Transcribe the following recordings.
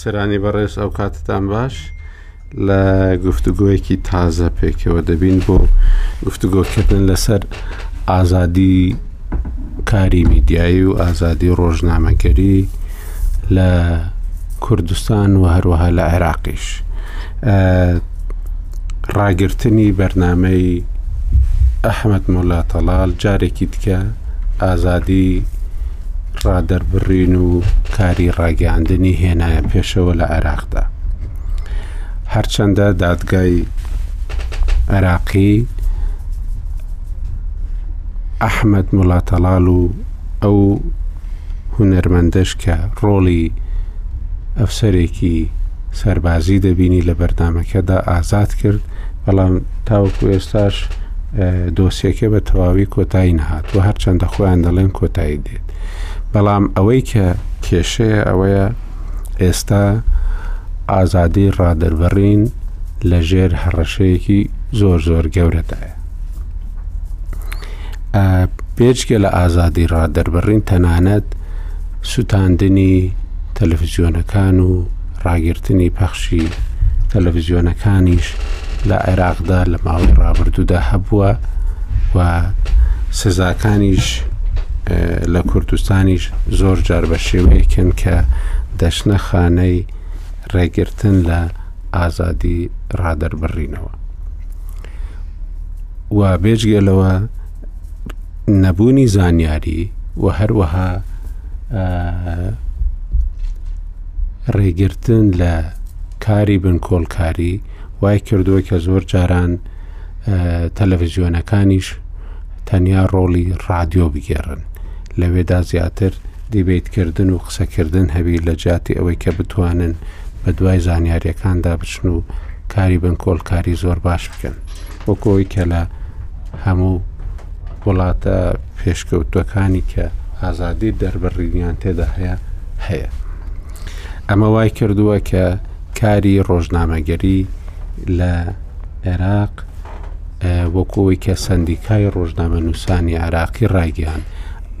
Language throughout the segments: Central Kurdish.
سەرانی بەڕێز ئەو کاتتان باش لە گفتوگویەکی تازە پێکەوە دەبین بۆ گفتوگۆکردن لەسەر ئازادی کاری میدیایی و ئازادی ڕۆژنامەگەری لە کوردستان و هەروەها لە عێراقیش ڕاگررتنی بەرنمەی ئەحمد ملا تەڵال جارێکی دیکە ئازادی ڕادەربڕین و کاری ڕاگەاندنی هێنایە پێشەوە لە عێراقدا هەرچەندە دادگای عێراقی ئەحمەد ملا تەڵال و ئەو هونەرمەندەش کە ڕۆڵی ئەفسەرێکی سەربازی دەبینی لە بەرنامەکەدا ئازاد کرد بەڵام تاوەکو ئێستاش دۆسیەکە بە تەواوی کۆتایی نەهات و هەرچەندە خۆیان دەڵێن کۆتایی دێت بەڵام ئەوەی کە کێشەیە ئەوەیە ئێستا ئازادی ڕادەربڕین لە ژێر هەڕەشەیەکی زۆر زۆر گەورەدایە پێچکە لە ئازادی ڕادەربڕین تەنانەت سووتاندنی تەلەفزیۆنەکان و ڕاگررتنی پەخشی تەلەڤزیۆنەکانیش لە عێراقدا لە ماوەی ڕابردوودا هەبووە و سزاکانیش لە کوردستانیش زۆر جار بە شێوەیەکن کە دەشنە خانەی ڕێگرتن لە ئازادی ڕادەربڕینەوە. و بێجگە لەوە نەبوونی زانیاری و هەروەها ڕێگرتن لە کاری بنکۆڵکاری وای کردووە کە زۆر جاران تەلەڤزیۆنەکانیش تەنیا ڕۆڵی ڕادیۆ بگێڕن لەوێدا زیاتر دیبەیت کردن و قسە کردن هەبی لە جیاتی ئەوەی کە بتوانن بە دوای زانیاریەکاندا بچن و کاری بنکۆڵ کاری زۆر باش بکەن وەکۆی کە لە هەموو وڵاتە پێشکەوتوەکانی کە ئازادی دەربڕینیان تێدا هەیە هەیە ئەمە وای کردووە کە کاری ڕۆژنامەگەری لە عێراق وەکۆی کە سندیکای ڕۆژنامە نووسانی عراقی ڕایگەیان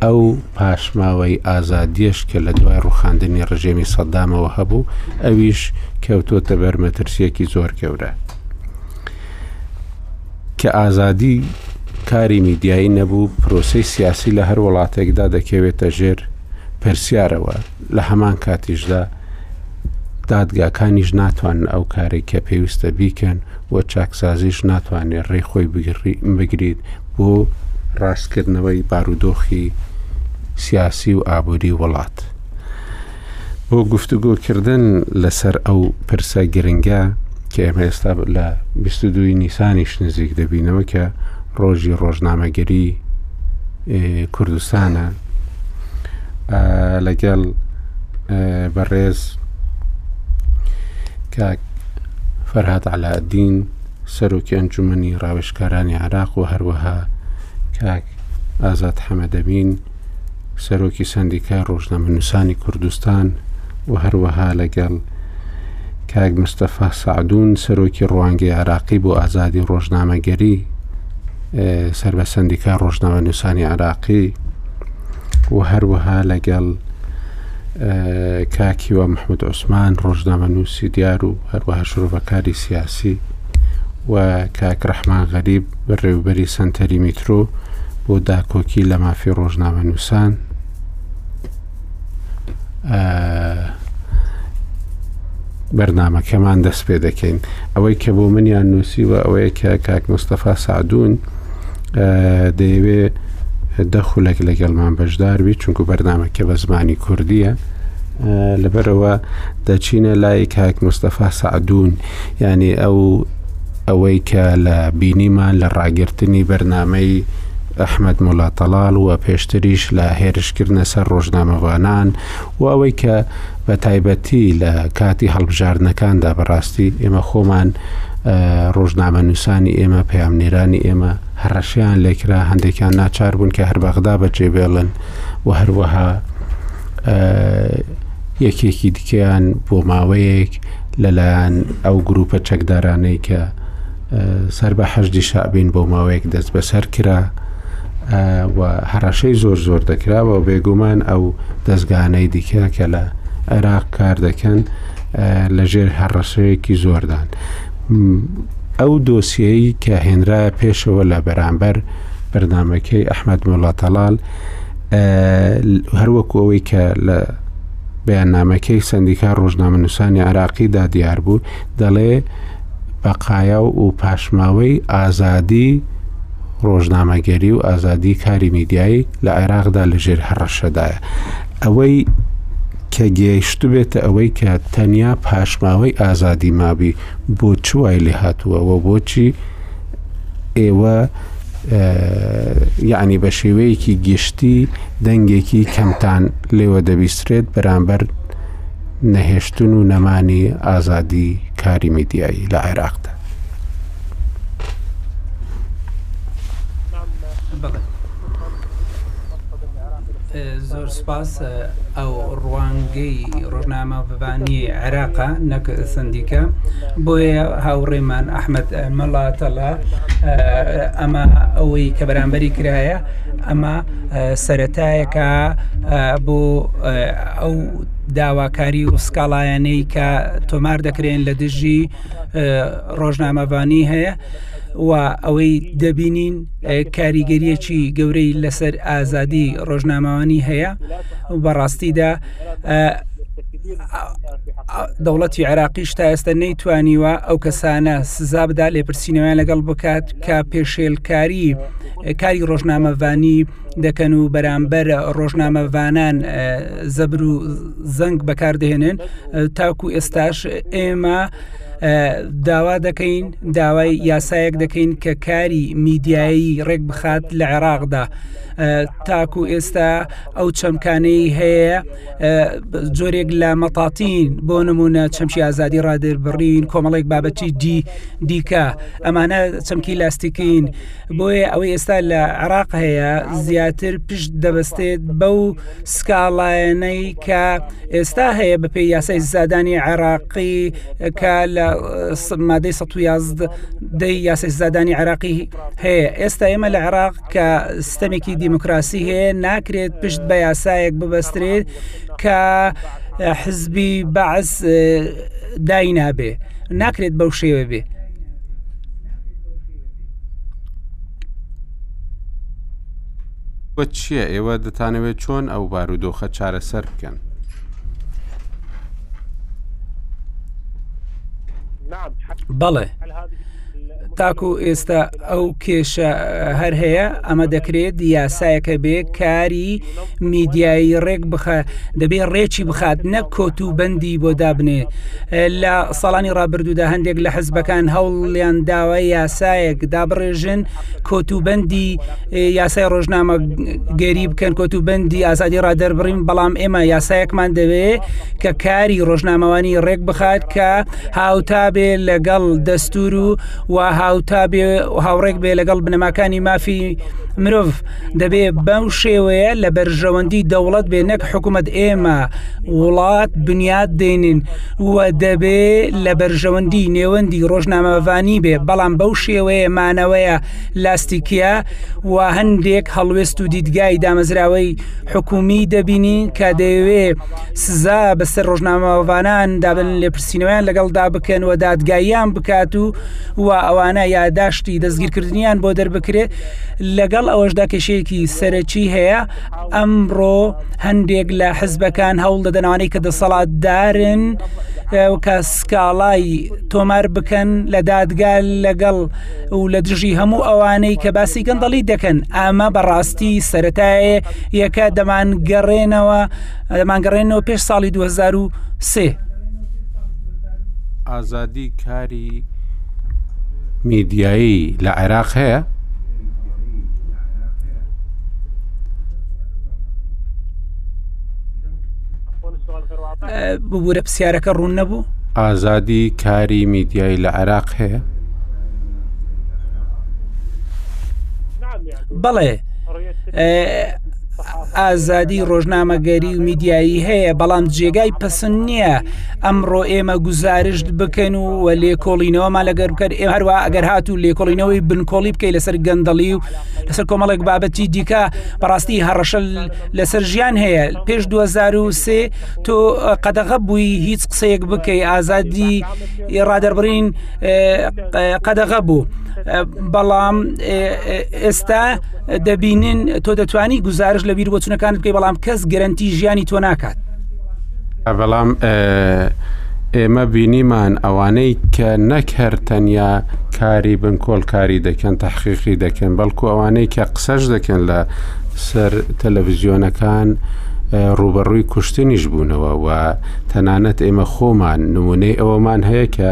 ئەو پاشماوەی ئازادیەش کە لە دوای ڕوخاندنی ڕژێمی سەدامەوە هەبوو ئەویش کەوتۆتە بەر مەترسیەکی زۆر گەورە کە ئازادی کاری میدیایی نەبوو پرۆسی سیاسی لە هەر وڵاتێکدا دەکەوێتە ژێر پرسیارەوە لە هەمان کاتیشدا دادگاکانیش ناتوان ئەو کارێک کە پێویستە بیکەن و چاکسازیش ناتوانێت ڕێ خۆی بگریت بۆ ڕاستکردنەوەی بارودۆخی سیاسی و ئابووری وڵات. بۆ گفتوگۆکردن لەسەر ئەو پرسە گرنگە کە ئێمە ئێستا لە 22 نیسانیش نزیک دەبینەوە کە ڕۆژی ڕۆژنامەگەری کوردستانە لەگەڵ بەڕێز کاک فەرهاد عەلادین سەرۆکی ئەنجومنی ڕاوێژکارانی عراق و هەروەها کاک ئازاد حەمەدەمین سەرۆکی سندیکای ڕۆژنامەنووسانی کوردستان و هەروەها لەگەڵ کاک مستەفا سەعدون سەرۆکی ڕوانگەی عێراقی بۆ ئازادی ڕۆژنامەگەری سەر بە سندیکا ڕۆژنامە نووسانی عراقی و هەروەها لەگەڵ کاکیوە محمود عوسمان ڕۆژنامە نووسی دیار و هەروەها شرۆڤەکاری سیاسی و کاک ڕەحمان غەریب بەڕێوبەری سنتەری میترۆ بۆ داکۆکی لە مافی ڕۆژنامە نووسان بەرنامەکەمان دەست پێ دەکەین ئەوەی کە بۆ منیان نووسیوە ئەوەیە کە کاک مستەفا سعدون دەیەوێ دەخولێک لەگەڵمان بەشداربی چونکو بەرنمەکە بە زمانی کوردیە لەبەرەوە دەچینە لای کاک مستەفا سعدون ینی ئەو ئەوەی کە لە بینیمان لە ڕاگررتنی بەرنمەی ئەحمەد مۆلا تەڵال و پێشتریش لە هێرشکردنە سەر ڕۆژنامەڤانان و ئەوەی کە بە تایبەتی لە کاتی هەڵبژاردنەکاندا بەڕاستی ئێمە خۆمان ڕۆژنامەنووسانی ئێمە پەیامنێرانی ئێمە هەڕەشیان لێکرا هەندێکیان ناچار بوون کە هەر بەغدا بەجێبێڵن و هەروەها یەکێکی دیکەیان بۆ ماوەیەک لەلایەن ئەو گروپە چەکدارانەی کە سەر بە حەشدی شەعبین بۆ ماوەیەک دەستبەسەر کرا و هەڕەشەی زۆر زۆر دەکرا و بێگومان ئەو دەستگانەی دیکە کە لە عێراق کار دەکەن لەژێر هەڕەشەیەکی زۆردان ئەو دۆسیەی کە هێنرا پێشەوە لە بەرامبەر بەرنمەکەی ئەحمد مڵاتەڵال هەروەکو ئەوەی کە لە بەیاننامەکەی سندیکا ڕۆژنامەنووسانی عراقیدا دیار بوو دەڵێ بەقایاو و پاشماوەی ئازادی ڕۆژنامەگەری و ئازادی کاری میدیایی لە عێراقدا لە ژێر هەڕەشەدایە ئەوەی کە گەیشت بێتە ئەوەی کە تەنیا پاشماوەی ئازادی مابی بۆ چوای لێ هاتووەوە بۆچی ئێوە یعنی بە شێوەیەکی گشتی دەنگێکی کەمتان لێوە دەبیسترێت بەرامبەر نەهێشتن و نەمانی ئازادی کاری میدیایی لە عێراقدا زۆر سپاس ئەو ڕوانگەی ڕۆژنامە ببانی عێراقا نەک سندیکە بۆیە هاوڕێمان ئەحمد مەڵاتەڵە ئەمە ئەوەی کە بەرامبەری کرایە ئەمە سەرەتایەکە بۆ ئەو داواکاری و سکاڵایەنەی کە تۆمار دەکرێن لە دژی ڕۆژنامەڤانی هەیە و ئەوەی دەبینین کاریگەریەکی گەورەی لەسەر ئازادی ڕۆژنامەوانی هەیە و بەڕاستیدا دەوڵەتی عێراقیش تا ئێستا نەیتوانیوە ئەو کەسانە سزا بدا لێپرسینەوەیان لەگەڵ بکات کە پێشێلکاری کاری ڕۆژنامەڤانی دەکەن و بەرامبەر ڕۆژنامەڤانان زەبر و زەنگ بەکاردەهێنن تاکو ئێستاش ئێمە داوا دەکەین داوای یاسایەک دەکەین کە کاری میدیایی ڕێک بخات لە عێراقدا تاکو ئێستا ئەو چەمکانەی هەیە جۆرێک لە مەتاتین بۆ نمونە چەمکی ئازادی ڕادێربڕین کۆمەڵێک بابەتی دی دیکە ئەمانە چەمکی لاستیکین بۆیە ئەوەی ئێستا لە عراق هەیە زیاتر پشت دەبستێت بەو سکاڵایەنەی کە ئێستا هەیە بەپی یاسای زادانی عراقی کە لە مادەی 11 دەی یاسای زادانی عراقی هەیە ئێستا ئێمە لە عراق کە سیستەمێکی دیموکراسی هەیە ناکرێت پشت بە یاسایەک ببەسترێت کە حزبی بەعس داینابێ ناکرێت بەو شێوە بێ. وە چییە ئێوە دەتانەوێت چۆن ئەو بارودۆخە چارەسەر بکەن بەڵێ تاکو ئێستا ئەو کێشە هەر هەیە ئەمە دەکرێت یاسایەکە بێ کاری میدیایی ڕێک بخە دەبێ ڕێکی بخات نەک کۆت و بەندی بۆ دابنێ لە ساڵانی ڕابردوودا هەندێک لە حزبەکان هەوڵیان داوە یاسایەک دابڕێژن کۆت و بەندی یاسای ڕۆژنامە گەری بکەن کۆت و بەندی ئازادی ڕادەربڕین بەڵام ئێمە یاسایەکمان دەوێ کە کاری ڕۆژنامەوانی ڕێک بخات کە هاوتا بێ لەگەڵ دەستور و و هاوتا بێ هاوڕێک بێ لەگەڵ بنەماکانی مافی مرۆڤ دەبێ بەم شێوەیە لە بەرژەوەندی دەوڵەت بێ نەک حکوومەت ئێمە وڵات بنیاد دێنین و دەبێ لە بەرژەوەندی نێوەندی ڕۆژنامەڤانی بێ بەڵام بەو شێوەیە مانەوەیە لاستیکە و هەندێک هەڵوێست و دیدگای دامەزراوەی حکومی دەبینین کە دەیەوێ سزا بەسەر ڕۆژنامەوانان دابن لێپرسینەوەیان لەگەڵدا بکەن و دادگاییان بکات و و ئەوانە یاداشتی دەستگیرکردنیان بۆ دەربکرێت لەگەڵ ئەوەشدا کێشەیەکی سەرەکی هەیە ئەمڕۆ هەندێک لە حزبەکان هەوڵ دەدەنانەی کە دەسەڵاتدارن کە سکاڵای تۆمار بکەن لە دادگا لەگەڵ و لە دژی هەموو ئەوانەی کە باسی گەندەڵی دەکەن ئەمە بەڕاستی سەتایە یەکە دەمانگەڕێنەوە دەمانگەڕێنەوە پێش ساڵی 2023. ئازادی کاری میدیایی لە عێراق هەیە ببوورە پرسیارەکە ڕوون نەبوو ئازادی کاری میدیایی لە عێراق هەیە بەڵێ ئازادی ڕۆژنامەگەری و میدیایی هەیە بەڵام جێگای پسن نییە ئەمڕۆ ئێمە گوزارشت بکەن و وە لێکۆڵینەوەمان لەگەر بکەن ئێ هەروە ئەگەر هات و لێکۆڵینەوەی بنکۆڵی بکەیت لەسەر گەندەڵی و لەسەر کۆمەڵێک بابەتی دیکە بەڕاستی هەڕەشە لەسەر ژیان هەیە پێش 2023 تۆ قەدەغە بووی هیچ قسەیەک بکەی ئازادی ڕادەربڕین قەدەغە بوو بەڵام ئێستا دەبینن تۆ دەتوانی گزارش لە بیربچونەکان بکەی بەڵام کەس گەرنتی ژیانی تۆ ناکات بەڵام ئێمە بینیمان ئەوانەی کە نەک هەر تەنیا کاری بنکۆلکاری دەکەن تحقیقی دەکەن بەڵکو ئەوانەی کە قسەش دەکەن لە سەر تەلەڤزیۆنەکان ڕوبەڕووی کوشتنیش بوونەوە و تەنانەت ئێمە خۆمان نمونەی ئەوەمان هەیە کە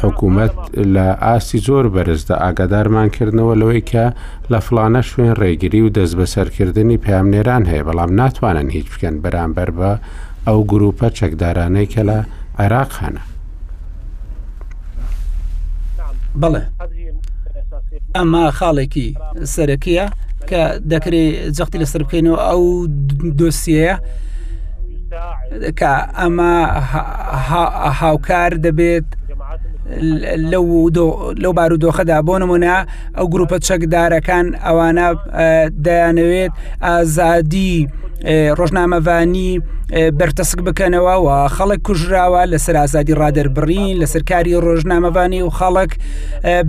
حکوومەت لە ئاستی زۆر بەرزدا ئاگادارمان کردنەوە لەوەی کە لە فلانە شوێن ڕێگری و دەست بەسەرکردنی پامنێران هەیە بەڵام ناتوانن هیچ بکەن بەرامبەر بە ئەو گروپە چەکدارانەی کە لە عێراق هەنە. بەڵێ ئەمە خاڵێکی سەرەکیە کە دەکرێت جەختی لەسەر بکەینەوە ئەو دۆسیەیە کە ئەمە هاوکار دەبێت لەو بارودۆخەدا بۆ نمونە ئەو گروپە چەکدارەکان ئەوانە دەیانەوێت ئازادی ڕۆژنامەڤانی بەرتەسک بکەنەوە و خەڵک کوژراوە لەسەر ئازادی ڕادەربڕین لەسەر کاری ڕۆژنامەڤانی و خەڵک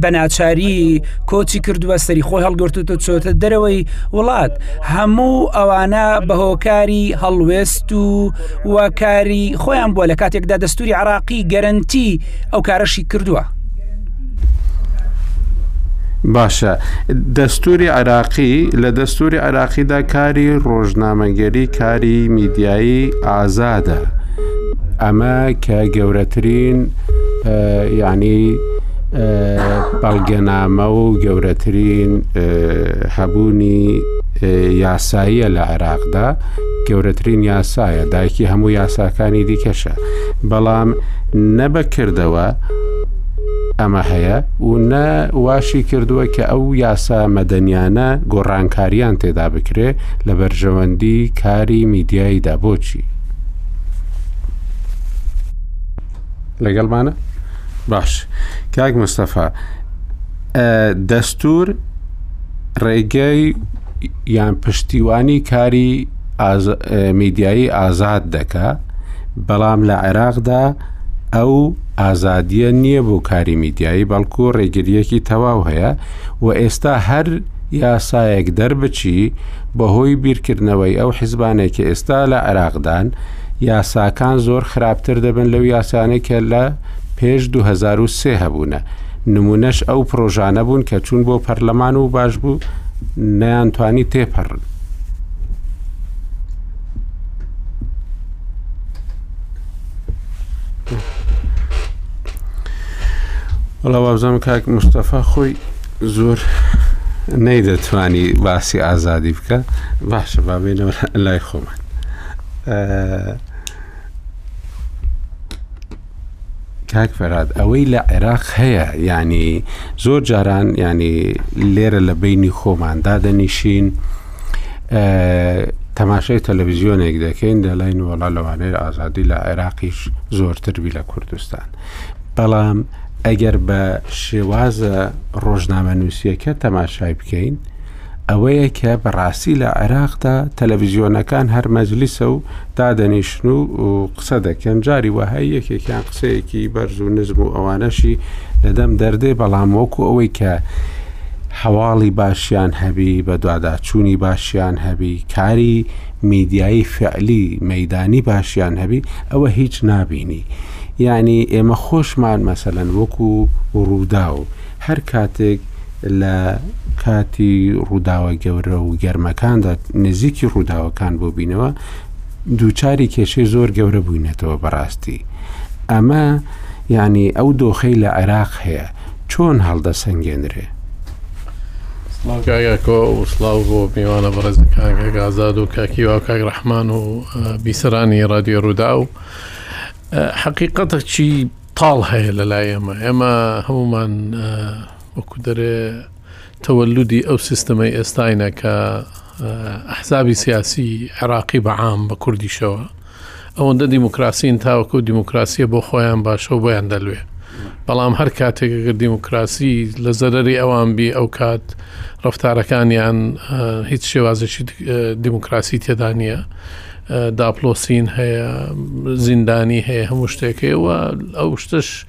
بەناچاری کۆچی کردووە سەری خۆی هەڵگرتوت و چۆتە دەرەوەی وڵات هەموو ئەوانە بەهۆکاری هەڵوێست و وەکاری خۆیان بووە لە کاتێکدا دەستوری عراقی گەرنتی ئەو کارەشی کردووە. باشە دەستوری عێراقی لە دەستوری عێراقیدا کاری ڕۆژنامەگەری کاری میدیایی ئازادە ئەمە کە گەورەترین یعنی بەڵگەنامە و گەورەترین هەبوونی یاساییە لە عێراقدا گەورەترین یاسایە دایکی هەموو یاساکانی دیکەشە بەڵام نەبەکردەوە ئەمە هەیە و نە واشی کردووە کە ئەو یاسا مەدەنیانە گۆڕانکاریان تێدا بکرێ لە بەرژەوەندی کاری میدیاییدا بۆچی لەگەڵمانە باش کاک مستەفا دەستور ڕێگەی یان پشتیوانی کاری میدیایی ئازاد دەکا بەڵام لە عێراقدا ئەو ئازادییە نییە بۆ کاری میدیایی بەڵکو ڕێگریەکی تەواو هەیە و ئێستا هەر یاسایەک دەربچی بەهۆی بیرکردنەوەی ئەو حیزبانێک کە ئێستا لە عێراقدان یاساکان زۆر خراپتر دەبن لەو یاسانەی کە لە پێش 2023 هەبوونە نمونەش ئەو پرۆژانە بوون کە چوون بۆ پەرلەمان و باش بوو نەیانتوانی تێپەڕن وڵا وابزانم کاک مستەفا خۆی زۆر نەی دەتوانی باسی ئازادی بکە باشە بابێنەوە لای خۆمان. کاک فەراد ئەوەی لە عێراق هەیە ینی زۆر جاران ینی لێرە لە بینی خۆمان دادەنیشین تەماشای تەلەڤزیۆنێک دەکەین دەڵین وڵا لەوانەیە ئازادی لە عێراقیش زۆرتربی لە کوردستان بەڵام ئەگەر بە شێوازە ڕۆژنامە نووسیەکە تەماشای بکەین ئەوەیە کە بەڕاستی لە عێراقدا تەلەڤزیۆنەکان هەر مەجلیسە و دادەنیشن و قسە دەکەن جاری وەهای یەکێکیان قسەیەکی بەرز و نزم و ئەوانەشی لەدەم دەردێ بەڵام وەکو ئەوەی کە هەواڵی باشیان هەبی بە دوواداچوونی باشیان هەبی کاری میدیایی فعلی مەدانی باشیان هەبی ئەوە هیچ نابینی یعنی ئێمە خۆشمان مەسەەن وەکو ڕوودا و هەر کاتێک لە کاتی ڕووداوە گەورە و گەرمەکاندا نزیکی ڕووداوەکان بۆ بینەوە دووچاری کێشەی زۆر گەورە بووینەتەوە بەڕاستی ئەمە ینی ئەو دۆخەی لە عێراق هەیە چۆن هەڵدەسەنگێنرێ کاگاکۆ و سلااو بۆ میوانە بەڕێزەکان کە گازاد و کاکی و کاک ڕحمان و بیسەرانی رادیۆ ڕوودا و حقیقەتە چی تاڵ هەیە لە لای ئێمە ئێمە هەمومان وەکو دەرێ تەوەلودی ئەو سیستمەی ئێستاینە کە ئەحزابی سیاسی عێراقی بە عام بە کوردیشەوە ئەوەندە دیموکراسین تاوەکو دیموکراسیە بۆ خۆیان باشەوە بۆیان دەلوێ بەڵام هەر کاتێکگەر دیموکراسی لە زەرری ئەوان بی ئەو کات ڕفتارەکانیان هیچ شێوازێکی دیموکراسی تێدا نییە داپلۆسین هەیە زیندانی هەیە هەموو شتێکەوە ئەو شتش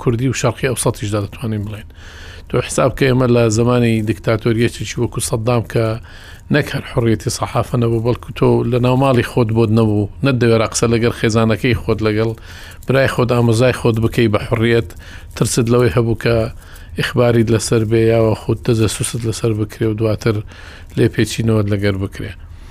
کوردی و شەرقی ئەوسەتیشدا دەتوانین بڵێن تۆ حساب کە ئێمە لە زمانی دیکتاتۆریەتێکی وەکو سەددام کە نەک هەر حڕێتی سەحافە نەبوو بەڵکو تۆ لە ناوماڵی خۆت بۆت نەبوو نەدەوێرا قسە لەگەر خێزانەکەی خۆت لەگەڵ برای خۆت ئامۆزای خۆت بکەی بە حڕیت ترست لەوەی هەبوو کە ئیخباریت لەسەر بێ یاوە خودتە جەسوست لەسەر بکرێ و دواتر لێ پێچینەوەت لەگەر بکرێ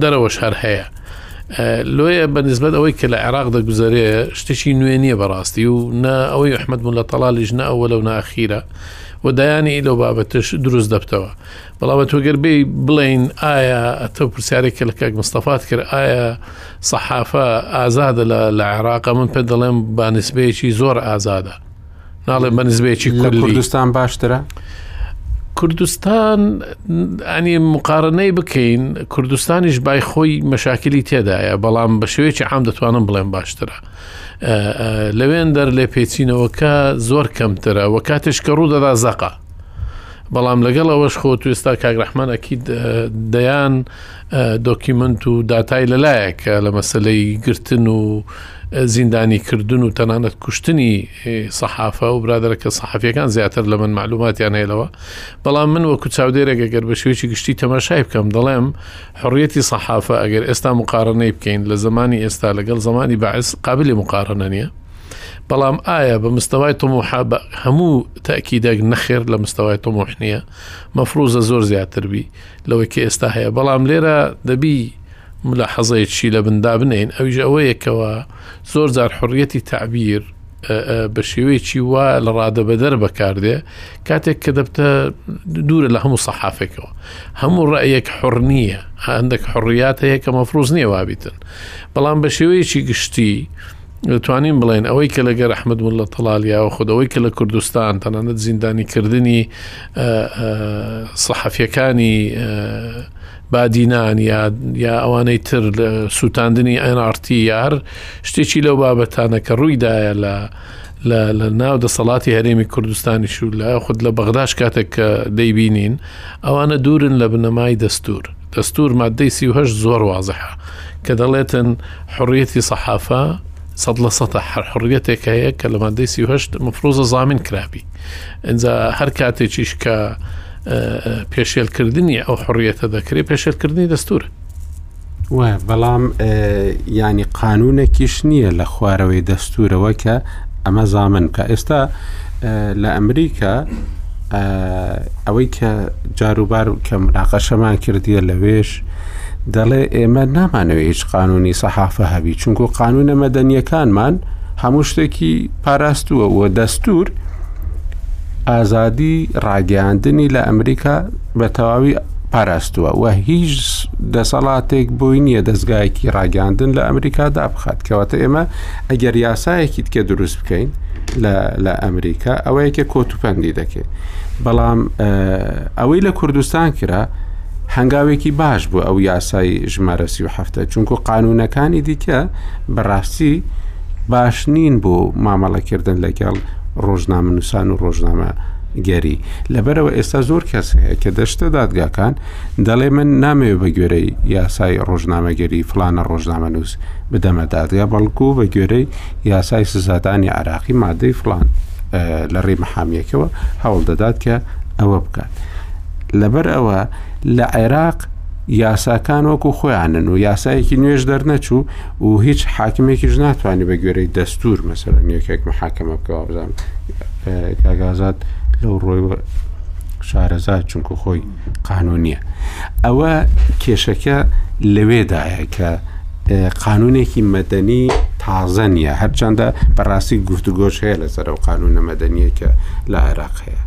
دەرەوەش هەر هەیە لۆیە بە نسبت ئەوەی کە لە عێراق دەگوزارێ شتێکی نوێ نییە بەڕاستی و نە ئەوەی ئەحمد بوون لە تەڵالیش نە ئەوە لەو ناخیرە و دایانی لەو بابەتش دروست دەبتەوە بەڵام تۆگەربەی بڵین ئایا ئەتە پرسیارێکە لە کاک مستەفات کرد ئایا سەحافە ئازادە لە عێراق من پێ دەڵێم بانسبەیەکی زۆر ئازادە ناڵێ بە نزبەیەکی لە کوردستان باشترە کوردستان ئەنی مقارنەی بکەین کوردستانیش بای خۆی مەشاکلی تێدایە بەڵام بە شێوەیەکی عام دەتوانم بڵێم باشترە لەوێن دەر لێ پێچینەوەکە زۆر کەمترە وە کاتێش کە ڕوو دەدا زەقا بەڵام لەگەڵ ئەوەش خۆ تو ئێستا کاگرەحمان ئەکیید دەیان دۆکیمنت و داتای لەلایەکە لە مەسلەی گرتن و زیندانیکردن و تەنانەت کوشتنی سەحافە و برادرە کە سەحافیەکان زیاتر لە من معلوماتیان هەیەەوە بەڵام من وەکو چاودێرێکە گەر بە شێوەی گشتی تەماشای بکەم دەڵێم حڕیەتی سەحافە ئەگەر ئێستا مقارنەی بکەین لە زمانی ئێستا لەگەڵ زمانی بەعس قابلی مقارنە نیە بەڵام ئایا بە مستەوای تموحا بە هەموو تاکیدەک نەخێر لە مستەوای تموح نییە مەفروزە زۆر زیاتر بی لەوەی کە ئێستا هەیە بەڵام لێرە دەبی مولاحەزەیەکشی لەبن دابنێین ئەویش ئەوەیە کەوا زۆر جار حڕیەتی تعبیر بە شێوەیەکی وا لە ڕادەبەدەر بەکاردێ کاتێک کە دەبتە دوورە لە هەموو سەحافێکەوە هەموو ڕەیەک حڕ نییە هەندێک حڕیات هەیە کە مەفروز نییە وابیتن بەڵام بە شێوەیەکی گشتی توانین بڵێن ئەوەی کە لەگە رەحمد من لە تەڵالیاوە خودەوەی کە لە کوردستان تەنانەت زیندانی کردنی سەحەفیەکانی بادینان یا یا ئەوانەی تر سووتاندنی NRT یا هەر شتێکی لەو بابەتانە کە ڕوویدایە لە لە ناو دەسەڵاتی هەرێمی کوردستانیش و لە خود لە بەغداش کاتێک کە دەیبینین ئەوانە دوورن لە بنەمای دەستور دەستور مادەی سیه زۆر وازحە کە دەڵێتن حڕیەتی سەحافە سەد لە سە حڕیەتێک هەیە کە لە مادەی سیه مفروزە زامین کرابی ئەجا هەر کاتێکیش کە پێشێلکردنی ئەو حڕیەتە دەکرێت پێشێلکردنی دەستور وە بەڵام ینی قانونێکیش نییە لە خوارەوەی دەستورەوە کە ئەمە زامن کە ئێستا لە ئەمریکا ئەوەی کە جاروبار کە مناقەشەمان کردیە لەوێش دەڵێ ئێمە نامانەوێ هیچ قانونی سەحافە هەبی چونکو قانونە مەدەنیەکانمان هەموو شتێکی پاراستووە و دەستور ئازادی ڕاگەاندنی لە ئەمریکا بە تەواوی پاراستووە و هیچ دەسەڵاتێک بۆی نییە دەستگایەکی ڕاگەاندن لە ئەمریکا دابخات کەواتە ئێمە ئەگەر یاسایەکی تکە دروست بکەین لە ئەمریکا ئەوەیەکە کۆتوپەندی دەکەین بەڵام ئەوەی لە کوردستان کرا هەنگاوێکی باش بوو ئەو یاسای ژمارە سی و هەفتە چونکو قانونەکانی دیکە بەڕاستی باش نین بۆ مامەڵەکردن لەگەڵ ڕۆژنامە نووسان و ڕۆژنامە گەری لەبەرەوە ئێستا زۆر کەس هەیە کە دەشتە دادگاکان دەڵێ من نامەوێ بە گوێرەی یاسای ڕۆژنامەگەری فلانە ڕۆژنامە نووس بدەمە دادگا بەڵکو بە گوێرەی یاسای سزادانی عراقی مادەی فلان لە ڕێ محامیەکەوە هەوڵ دەدات کە ئەوە بکات. لەبەر ئەوە لە عێراق یاساکان وەکو خۆیانن و یاسایەکی نوێش دەرنەچوو و هیچ حاکمێکیش ناتوانانی بە گوێرەی دەستور مەسەر یەکێک محاکەمە بکەوە بزان کاگازات لەو ڕۆی شارەزا چونکو خۆی قانونیە ئەوە کێشەکە لەوێدایە کە قانونێکی مەدەنی تازە نیە هەرچەندە بەڕاستی گفتوگۆش هەیە لەسەر و قانونە مەدەنیە کە لە عێراق هەیە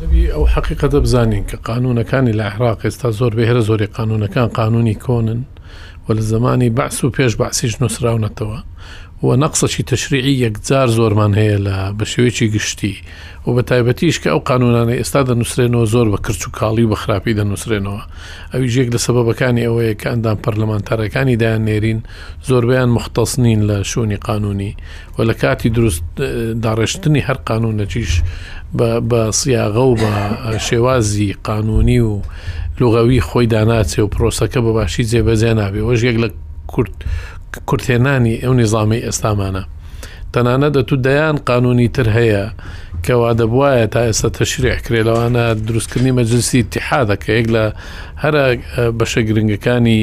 دەبی ئەو حەقیقەتە بزانین کە قانوونەکانی لە عێراق ئێستا زۆر بێ هەرە زۆری قانوونەکان قانونی کۆنن و لە زمانی بەعس و پێش بەعسیش نووسراونەتەوە و نەقسەشی تەشریعی یەکجار زۆرمان هەیە لە بە شێوەیەکی گشتی و بە تایبەتیش کە ئەو قانونانە ئێستا دەنووسرێنەوە زۆر بە کرچ و کاڵی و بە خراپی دەنووسرێنەوە ئەوی ژێک لە سەبەکانی ئەوەیە کە ئەندام پەرلەمانتارەکانی دایان نێرین زۆربیان مختەسنین لە شوونی قانونی و لە کاتی دروست داڕێشتنی هەر قانونەکیش بە سیاغە و بە شێوازی قانونی و لغەوی خۆی داناچێ و پرۆسەکە بە باشی جێبەجێ نابێ وەژ یەک لە کورت کورتێنانی ئەو نیزامی ئێستامانە تەنانە دەتو دەیان قانونی تر هەیە کەوا دەبواە تا ئێستا تەشریعکرێ لەوانە دروستکردنی مەجلسی تحادەکە یەک لە هەرە بەشە گرنگەکانی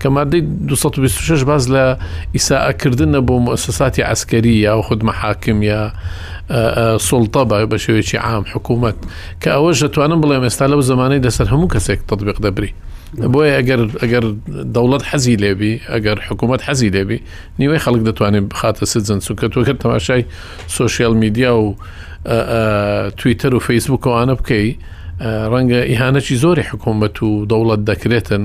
کە مادەی دوو سەد و بیست و شەش باس لە ئیساءە کردنە بۆ موسساتی عەسکەری یاخود مەحاکم یا سوڵتە بە بە شێوێکی عام حکوومەت کە ئەوە ژەتوانم بڵێم ئێستا لەو زمانەی لەسەر هەموو کەسێک تطببیق دەبری بۆیە ئەگەر ئەگەر دەوڵەت حەزی لێبی ئەگەر حکوومەت حەزی لێبی نیوەی خەڵک دەتوانێت بخاتە سجن چونکە تۆکە تەماشای سوسیال میدیا و تویتەر و فەیسبووکەوانە بکەی ڕەنگە ئیهانەی زۆری حکوومەت و دەوڵەت دەکرێتن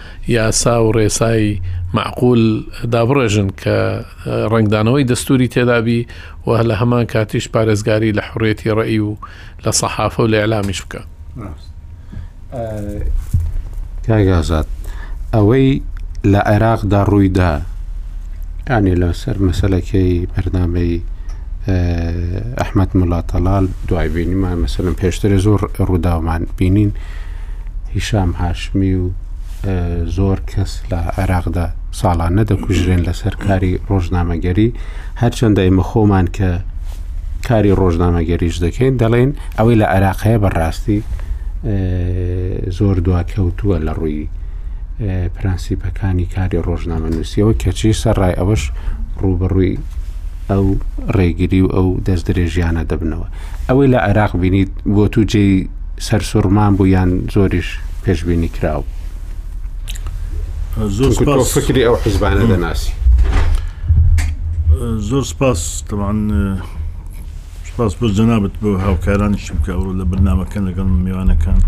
یاسا و ڕێسای مەعقول دابڕێژن کە ڕەنگدانەوەی دەستوری تێدابی و لە هەمان کاتیش پارێزگاری لە حڕێتی ڕێی و لە سەحافە و لە ئەلامیش بکە کاگازات ئەوەی لە عێراقدا ڕوویدا ئەنی لەسەر مەسلەکەی بەرنمەی ئەحمد مڵاتەڵال دوای بینیمان مەسلم پێشترە زۆر ڕووداومان بینین هیشام هاشمی و زۆر کەس لە عێراقدا ساڵانە دەکوژرێن لەسەر کاری ڕۆژنامەگەری هەرچەندە ئێمە خۆمان کە کاری ڕۆژنامەگەریش دەکەین دەڵێن ئەوەی لە عێراقەیە بەڕاستی زۆر دواکەوتووە لە ڕووی پرەنسیپەکانی کاری ڕۆژنامە نووسیەوە کەچی سەرڕای ئەوەش ڕوبڕووی ئەو ڕێگری و ئەو دەست درێژیانە دەبنەوە ئەوەی لە عێراق بینیت بۆ تو جێی سەرسوڕمان بوو یان زۆریش پێشبینی کراو زۆر فکری ئەو حیزبانە دەناسی زۆر سپاس تەوان سپاس بۆ جەنابەت بۆ هاوکارانیشم کە ئەوڕۆ لە بەرنمەکە لەگەڵ میوانەکان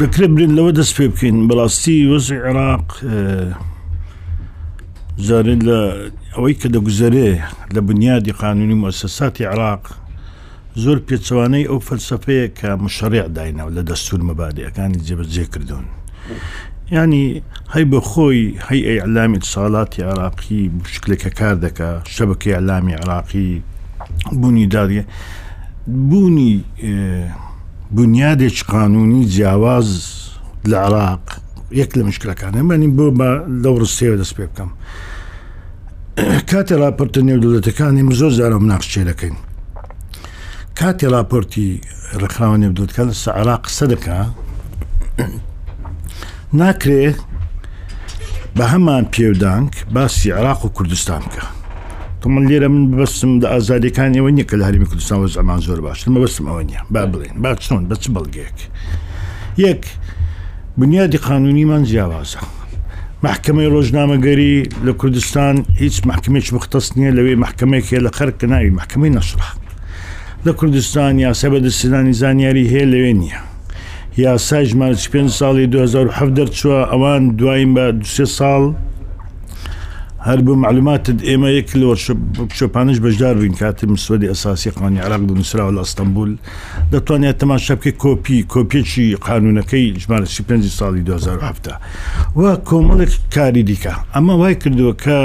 دەکرێت برین لەوە دەست پێ بکەین بەڕاستی وەزی عێراق جارێ لە ئەوەی کە دەگوزەرێ لە بنیادی قانونی موسەساتی عراق زۆر پێچوانەی ئەو فەلسفەیە کە مشەڕێع داینەوە لە دەستور مەبادەکانی جێبەجێ کردوون ینی هەی بە خۆی هەی ئەیعلامی ساڵاتی عراقی شکلێکە کار دەکە شەبکە ئەلامی عراقی بوونی داریە بوونی بنیادێک قانونی جیاواز لە عراق یەک لە مشکلەکانە مەنی بۆ بە لەو ڕستەیە دەست پێ بکەم کاتێ راپۆرتە نێودولەتەکانی من زۆر زارە مناقشێ دەکەین کاتێ راپۆرتی ڕێکخراوە نێودولەتەکان لە سەعرا قسە دەکا ناکرێ بە هەمان پێودانک باسی عراق و کوردستان بکە من لێرە من بەستم لە ئازادەکانی ئەوە نیە کە لە هەرمی کوردستان وە زەمان زۆر باش مەبستم ئەوە نیە با بڵێن با چۆن بە چ بەڵگەیەک یەک بنیادی قانونیمان جیاوازە. مەحکەمەی ڕۆژنامەگەری لە کوردستان هیچ مەحکمێکی مختص نییە لەوێ مەحکمێکێ لە قەر کە ناوی مەحکمەی نەسرە لە کوردستان یاسا بە دەستێنانی زانیاری هەیە لەوێ نییە یاسای ژمارە پێ ساڵی 2007 دەرچووە ئەوان دوایم بە دوسێ ساڵ هەر بۆ معلوماتت ئێمە یەک لە شۆپانش بەشدار بووین کاتی مسودی ئەساسی قانی عراق بنووسراوە لە ئەستەمبول دەتوانیت تەماشا بکەیت کۆپی کۆپیەکی قانونەکەی ژمارە سی پێنجی ساڵی 2007 و کۆمەڵێک کاری دیکە ئەمە وای کردووە کە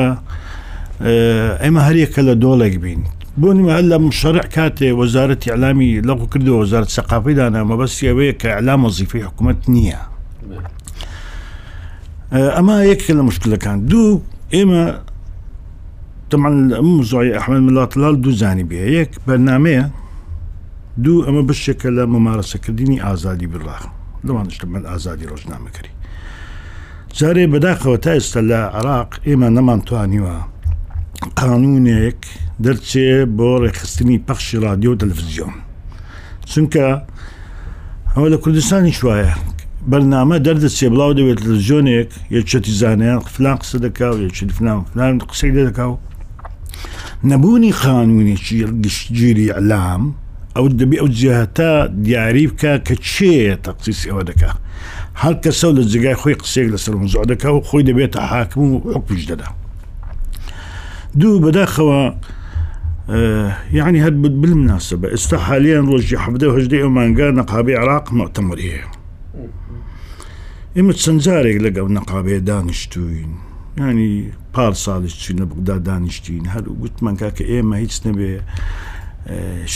ئێمە هەریەکە لە دۆڵێک بین بۆ نیمە لە مشەرع کاتێ وەزارەتی ئەلامی لەقو کردو وەزارت سەقافی دانا مەبەستی ئەوەیە کە ئەلام وەزیفی حکوومەت نییە ئەمە یەکێک لە مشکلەکان دوو ئێمە طبعا ئەم زۆی ئەحمد ملاتلال دوو جانی بێ یەک بەرنمەیە دوو ئەمە بشێکە لە ممارەسەکردنی ئازادی بڕاخ لەوانش لە من ئازادی ڕۆژنامەکەری جارێ بەداخەوە تا ئێستا لە عراق ئێمە نەمانتوانیوە قانونێک دەرچێ بۆ ڕێخستنی پەخشی رادیۆ و تەلفزیۆن چونکە ئەوە لە کوردستانیش وایە بەرنامە دەردەچێ بڵاو دەبێت لە جۆنێک یەکچەتی زانیان قفلان قسە دەکا و یەکچەت فلان فلان قسەی لێ دەکا و نەبوونی قانونێکی گشتگیری ئەلام ئەو دەبێ ئەو جیهتا دیاری بکە کە چێ تەقسیسی ئەوە دەکا هەر کەسە لە جگای خۆی قسێک لەسەر مزۆ دەکا و خۆی دەبێتە حاکم و حکوش دەدا دوو بەداخەوە یعنی هەر بلمناسە بە ئێستا حالیان ڕۆژی حەدەهدە ئەو مانگا نەقابی عراق مەتەمەریە ئێمە چەند جارێک لەگەڵ نەقابێ دانیشتوین ینی پار ساڵش چین لە بغدا دانیشتین هەر گوتمانکە کە ئێمە هیچ نەبێ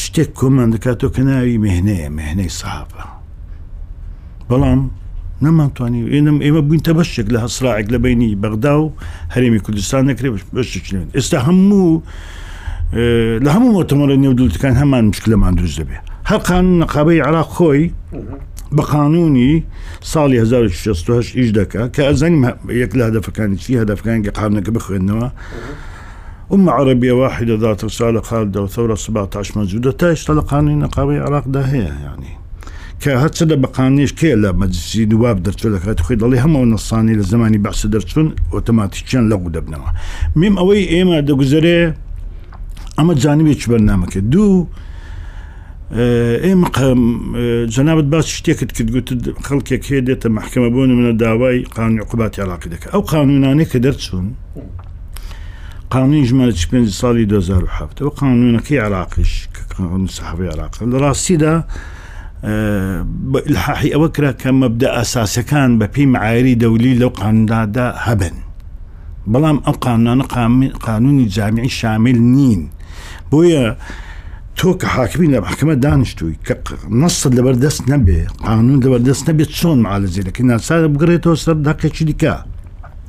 شتێک کۆمان دەکاتەوە کە ناوی مهنەیە مهنەی سەحافە بەڵام نەمانتوانی ئێنم ئێمە بووین تە بەشێک لە هەسراعێک لە بینی بەغدا و هەرێمی کوردستان نەکرێت بەشتێکێن ئێستا هەموو لە هەموو وەتەمەڵە نێودولتەکان هەمان مشکلەمان دروست دەبێت هەقان نقابەی عراق خۆی بە قانونی ساڵی 1960 ئیش دەکە کە ئەزانیم یەک لە هەدەفەکانی چی هەدەفەکانی قامنەکە بخوێندنەوە ئومە عەرەبیە واحیدە دا ترسا لە قال دە و ثورە سبعتە عشر مەوجودە تا ئیشتا لە قانونی نقابەی عراق دا هەیە یانی کە هەر چەندە بە قانونیش کێ لە مەجلسی نواب دەرچوو لە کاتی خۆی دەڵێ هەموو ئەو نەسانەی لە زمانی بەعس دەرچوون ئۆتۆماتیکیان لەغو دەبنەوە میم ئەوەی ئێمە دەگوزەرێ ئەمە جانبێکی بەرنامەکە دوو ئێمە جەنابەت باس شتێکت کرد گوت خەڵکێک هەیە دێتە محکمە بۆ منە داوای قانون عقوباتی عراقی دەکە ئەو قانونانێک کە دەرچوون قانونی ژمارە چ پێنج ساڵی 2007 و قانونەکەی عراقیش کە قانون سەحەبی عراق لە ڕاستیدا لەحی ئەوە کرا کە مەبدا ئەساسەکان بە پێی معایری دەولی لەو قاندادا هەبن بەڵام ئەو قانونانە قانونی جامیعی شامیل نین بۆیە تۆ کە حاکمی لە محکمە دانیشتووی کە نەسر لەبەر دەست نەبێ قانون لەبەر دەست نەبێت چۆن معالەزی دەکەی ناسارە بگرێتەوە سەر دەقێکی دیکە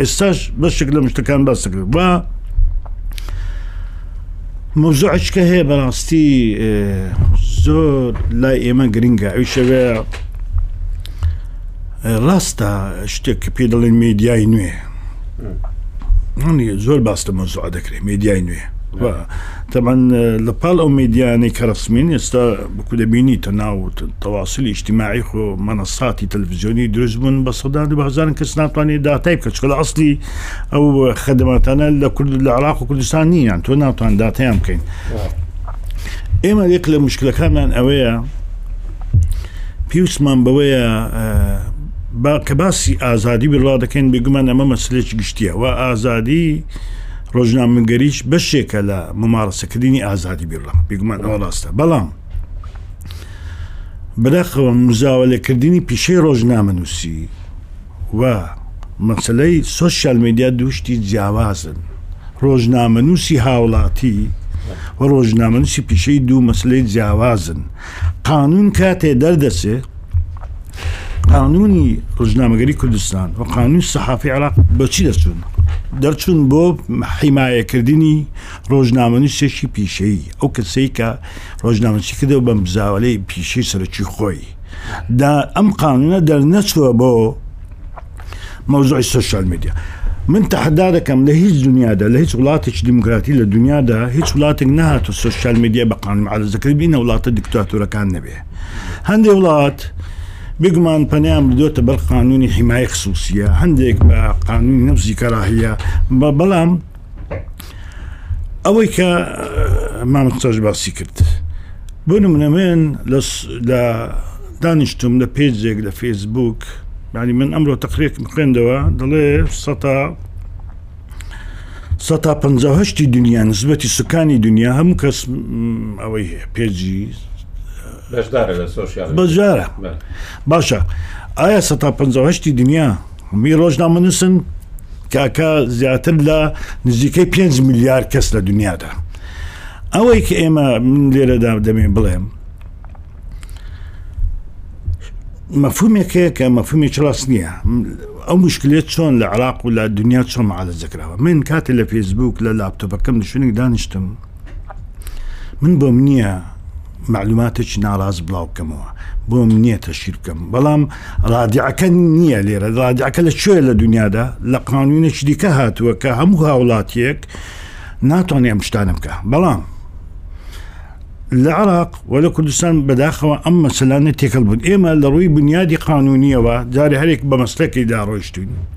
ئێستاش بەشێک لەم شتەکان باس دەکرێت و مۆزوعشکە هەیە بەڕاستی زۆر لای ئێمە گرنگە ئەوی شەوێ ڕاستە شتێک کە پێ دەڵێن میدیای نوێ زۆر باس لە مۆزوع دەکرێت میدیای نوێ تەمان لە پاڵ ئەو میدیانەی کە ڕسمین ئێستا وەکو دەبینی تەناوت تەواسولی ئیجتیماعی خۆ مەنەساتی تەلەفزیۆنی دروست بوون بە سەدان و بە هەزارن کەس ناتوانێت داتای بکە چکە لە ئەسلی ئەو خەدماتانە لە کورد لە عراق و کوردستان نیان تۆ ناتوان داتیان بکەین ئێمە یەک لە مشکلەکانمان ئەوەیە پیوسمان بەوەیە با کە باسی ئازادی بڕا دەکەین بێگومان ئەمە مەسلێکی گشتیە و ئازادی ڕۆژنامەگەریش بەشێکە لە ممارەسەکردنی ئازادی بیرڕا بێگومان ئەوە ڕاستە بەڵام بەداخەوە مزاوەلەکردنی پیشەی ڕۆژنامە نووسی و مەسلەی سوسیال میدیا دوشتی جیاوازن ڕۆژنامە نووسی هاوڵاتی و ڕۆژنامە نووسی پیشەی دوو مەسلەی جیاوازن قانون کاتێ دەردەچێ قانونی ڕژنامەگەری کوردستان و قانون سەحافی عراق بەچی دەچون دەرچون بۆ حیمایەکردنی ڕۆژنامەنی سێکی پیشەیی ئەو کەسەی کە ڕۆژنامەچی کردەوە بەم بزاوەلەی پیشەی سەرکی خۆی دا ئەم قانونە دەرنەچوە بۆ مەوزوعی سۆشیال میدیا من تەحەدا دەکەم لە هیچ دنیادا لە هیچ وڵاتێکی دیموکراتی لە دنیادا هیچ وڵاتێک نهاتە سۆشیال میدیا بە قانون عرضەکرد بینە وڵاتە دیکتاتورەکان نەبێ هەندێک وڵات بگومان پەنیان بدۆتە بەر قانونی حیمای خصوصیە هەندێک بە قانونی نەوزی کەراهە بەڵام ئەوەی کە مامۆستاش باسی کرد بۆ نمونەمێن لە دانیشتم لە پێجێک لە فێسبوک ینی من ئەمڕۆ تەقرێک خوێندەوە دەڵێ سەتا سەتا پهشتی دنیا نسبەتی سوکانی دنیا هەموو کەس ئەوەی هەیە پێجی بەشدارە بەشدارە باشە ئایا سەتا پهشتی دنیا وی ڕۆژنامەنووسن کاکە زیاتر لە نزیکەی 5 میلیارد کەس لە دنیادا ئەوەی کە ئێمە من لێرەدا دەمێ بڵێم مەفهومێکەیە کە مەفهومی چڵاس نییە ئەو مشکلێت چۆن لە عراق و لە دنیا چۆن معالەجەکراوە من کاتێ لە فێسبوک لە لاپتۆپەکەم نشونێک دانیشتم من بۆم نییە معلوماتێکی ناڕاز بڵاو بکەمەوە بۆم نییە تەشیر بکەم بەڵام ڕادعەکە نییە لێرە ڕادعەکە لە کوێ لە دنیادا لە قانونێکی دیکە هاتووە کە هەموو هاوڵاتیەک ناتوانێ ئەم شتانە بکە بەڵام لە عراق و لە کوردستان بەداخەوە ئەم مەسلانە تێکەڵ بوون ئێمە لە ڕووی بنیادی قانونیەوە جارێ هەرێک بە مەسلەکەی داڕۆیشتوین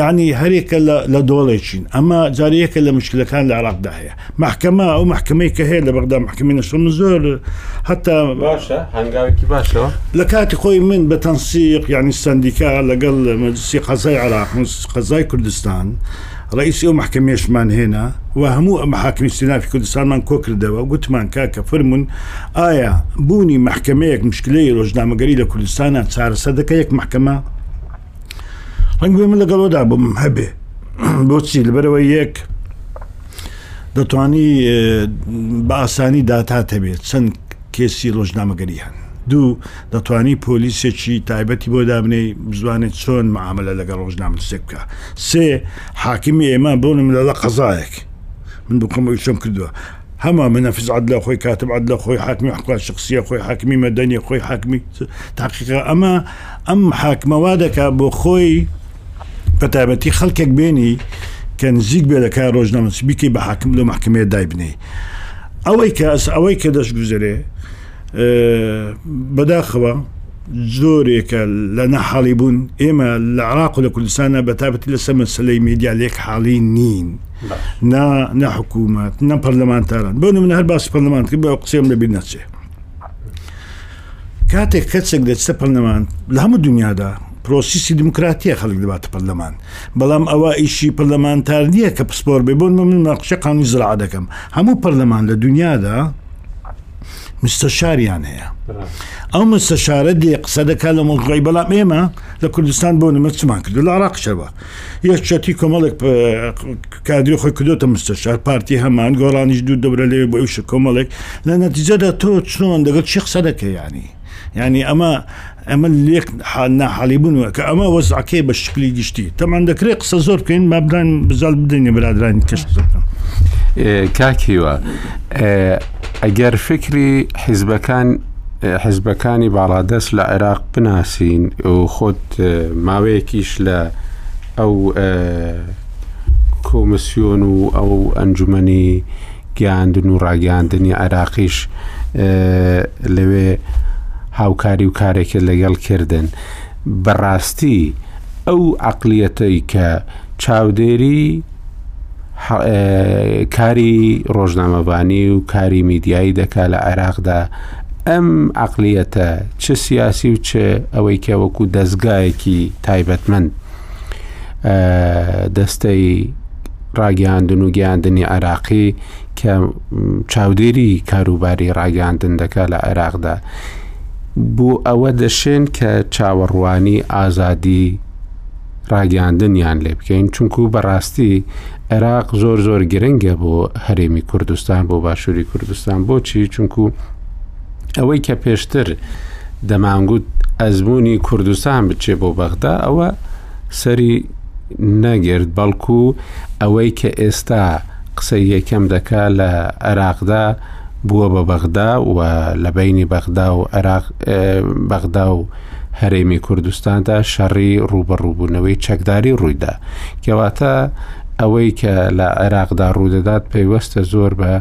یەعنی هەریەکە لە دۆڵێکین ئەمە جارێ یەکە لە مشکلەکان لە عێراقدا هەیە مەحکەمە ئەو مەحکەمەی کە هەیە لە بەغدا مەحکەمی نەشتە من زۆر هەتا باشە هەنگاوێکی باشەوە لە کاتی خۆی من بە تەنسیق یعنی سندیکا لەگەڵ مەجلسی قەزای عێراق قەزای کوردستان ڕئیسی ئەو مەحکەمێشمان هێنا و هەموو ئەمە حاکمی سینافی کوردستانمان کۆکردەوە گوتمان کاکە فرمونون ئایا بوونی مەحکەمەیەک مشکلەی ڕۆژنامەگەری لە کوردستانە چارەسەر دەکە یەک مەحکەمە ڕەنگێ من لەگەڵۆدا بم هەبێ بۆچی لەبەرەوە یەک دەتانی بە ئاسانی داتاتە بێت چەند کێسی ڕۆژنامەگەری هەن دوو دەتانی پۆلیسێکی تایبەتی بۆ دابنەی بزوانێت چۆن معاملە لەگە ڕۆژنامەسێ بکە سێ حاکمی ئێمە بۆنم لەڵە قەزایەک من بکەم چۆن کردووە هەموان منەفس عەدلە خۆی کاتب عەدلە خۆی حاکمی حوقە شخسیە خۆی حاکمی مەدەنیە خۆی حاکمی تاقیقە ئەمە ئەم حاکمە وا دەکا بۆ خۆی بە تایبەتی خەڵکێک بێنی کە نزیک بێ دەکا ڕۆژ نەمەس بیکەی بە حاکم لە محکمەیە دایبنێ ئەوەی کەس ئەوەی کە دەست گوزەرێ بەداخەوە زۆرێکە لە نەحاڵی بوون ئێمە لە عراق و لە کوردستانە بە تابەتی لەسەر مەسلەی میدیا لێک حاڵی نین نە حکوومەت نە پەرلەمانتاران بۆ من هەر باس پەرلەمان کرد بە قسێم لەبی نەچێ کاتێک کەسێک دەچتە پەرلەمان لە هەموو دنیادا پرۆسیسی دموکراتیە خەڵک دەباتە پەرلەمان بەڵام ئەوە ئیشی پەرلەمانتار نییە کە پسپۆر بێ بۆن من ناقشە قانونی زرا دەکەم هەموو پەرلەمان لە دنیادا مستەشاریان هەیە ئەو مستەشارە دێ قسە دەکات لە مۆزغی بەڵام ئێمە لە کوردستان بۆ نمە چمان کرد لە عراق شەوە یەکچەتی کۆمەڵێک کادری خۆی کردوتە مستەشار پارتی هەمان گۆڕانیش دوو دەورە لێ بۆ ئیوشە کۆمەڵێک لە نەتیجەدا تۆ چۆن دەگەڵ چی قسە دەکەیانی یانی ئەمە ئەمە لێک ناحالیبوونەوە کە ئەمە وەزعکەی بە شکلی گشتی تەمان دەکرێت قسە زۆر بکەین با بدان بزال بدەین برادرانی کەش بکەم کاکیوە ئەگەر فکری حیزبەکان حزبەکانی باڵادەست لە عێراق بناسین و خۆت ماوەیەکیش لە ئەو کۆمسیۆن و ئەو ئەنجومنی گەیاندن و ڕاگەیاندنی عێراقیش لەوێ هاوکاری و کارێکی لەگەڵ کردن بەڕاستی ئەو عقلیەتەی کە چاودێری کاری ڕۆژنامەبانی و کاری میدیایی دەکا لە عێراقدا ئەم عقلیەتە چ سیاسی و چ ئەوەی کە وەکو دەستگایەکی تایبەتمەند دەستەی ڕاگەیاندن و گەیاندنی عێراقی کە چاودێری کاروباری ڕاگەاندن دەکات لە عێراقدا بۆ ئەوە دەشێن کە چاوەڕوانی ئازادی ڕاگەاندنیان لێ بکەین چونکو بەڕاستی عێراق زۆر زۆر گرنگە بۆ هەرێمی کوردستان بۆ باشووری کوردستان بۆچی چونکو ئەوەی کە پێشتر دەمانگووت ئەزمموی کوردستان بچێ بۆ بەغدا ئەوە سەری نەگرت بەڵکو ئەوەی کە ئێستا قسەی یەکەم دەکا لە عێراقدا بووە بە بەغدا و لە بینی بەغدا و عێراق بەغدا و هەرێمی کوردستاندا شەڕی ڕوبەڕووبوونەوەی چەکداری ڕوویدا کەواتە ئەوەی کە لە عێراقدا ڕوودەدات پەیوەستە زۆر بە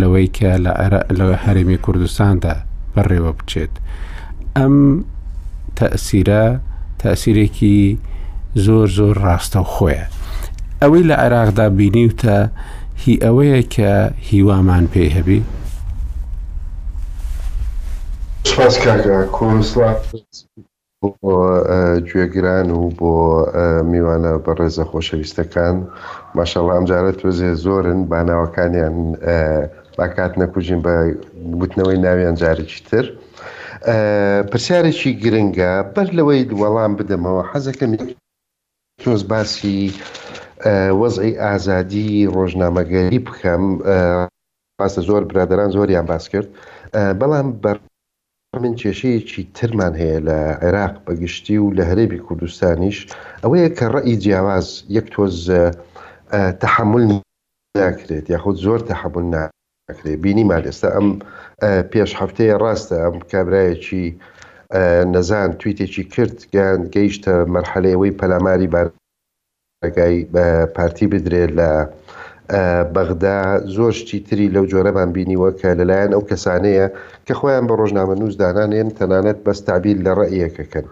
لەوەی کە لە هەرێمی کوردستاندا بەڕێوە بچێت ئەم تەئسیرە تەئسیرێکی زۆر زۆر ڕاستە و خۆیە ئەوەی لە عێراقدا بینیوتە هی ئەوەیە کە هیوامان پێی هەبی سپاس کاکە کۆسڵات بۆ گوێگران و بۆ میوانە بە ڕێزە خۆشەویستەکان ماشەڵە ئەم جارە تۆزێ زۆرن باناوەکانیان باکات نەکوژین بە گوتنەوەی ناویان جارێکی تر. پرسیارێکی گرنگە بەر لەوەی وەڵام بدەمەوە حەزەکەم یەک تۆز باسی وەزعی ئازادی ڕۆژنامەگەری بکەم ڕاستە زۆر برادران زۆریان باس کرد بەڵام بە من کێشەیەکی ترمان هەیە لە عێراق بەگشتی و لە هەرێمی کوردستانیش ئەوەیە کە ڕەئی جیاواز یەک تۆز تحمل ناکرێت یاخود زۆر تحمل ناکرێت ئەکرێ بینیمان ئێستا ئەم پێش هەفتەیە ڕاستە ئەم کابرایەکی نەزان تویتێکی کرد گەیان گەیشتە مەرحەلەیەوەی پەلاماری بار ڕێگای پارتی بدرێت لە بەغدا زۆر شتی تری لەو جۆرەمان بینیوە کە لەلایەن ئەو کەسانەیە کە خۆیان بە ڕۆژنامە نووس دانانێن تەنانەت بەس تابیل لە ڕێیەکەکەن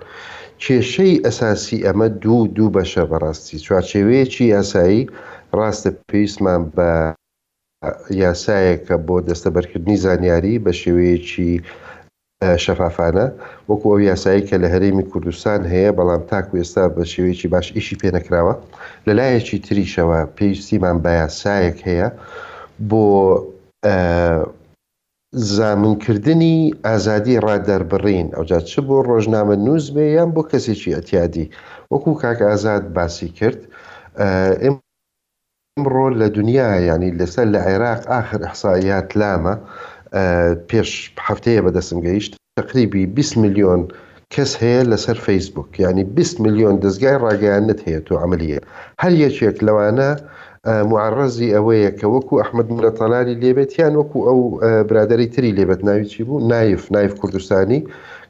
کێشەی ئەساسی ئەمە دوو دوو بەشە بەڕاستی چوارچێوەیەکی یاسایی ڕاستە پێویستمان بە یاسایەکە بۆ دەستەبەرکردنی زانیاری بە شێوەیەکی شەفافانە، وەکو ئەو یاسایەی کە لە هەرێمی کوردستان هەیە، بەڵام تاکو ئێستا بە شێوەیەکی باش ئیشی پێنەکراوە. لە لایەکی تریشەوە پێویستیمان بە یاسایەک هەیە بۆ زامنکردنی ئازادی ڕادەربڕین، ئەوجا چ بۆ ڕۆژنامەنووس بێ یان بۆ کەسێکی ئەتیادی. وەکو کاک ئازاد باسی کرد، ئێمە. ئەمڕۆ لە دنیا یانی لەسەر لە عێراق ئاخر ئیحسائیات لامە پێش هەفتەیە بەدەستم گەیشت تەقریبی بیست ملیۆن کەس هەیە لەسەر فەیسبووک یانی بیست ملیۆن دەزگای ڕاگەیاندنت هەیە تۆ عەمەلیە هەر یەکێک لەوانە معەڕەزی ئەوەیە کە وەکو ئەحمەد مولە تەلاری لێبێت یان وەکو ئەو برادەری تری لێبێت ناوی چی بوو نایف نایف کوردستانی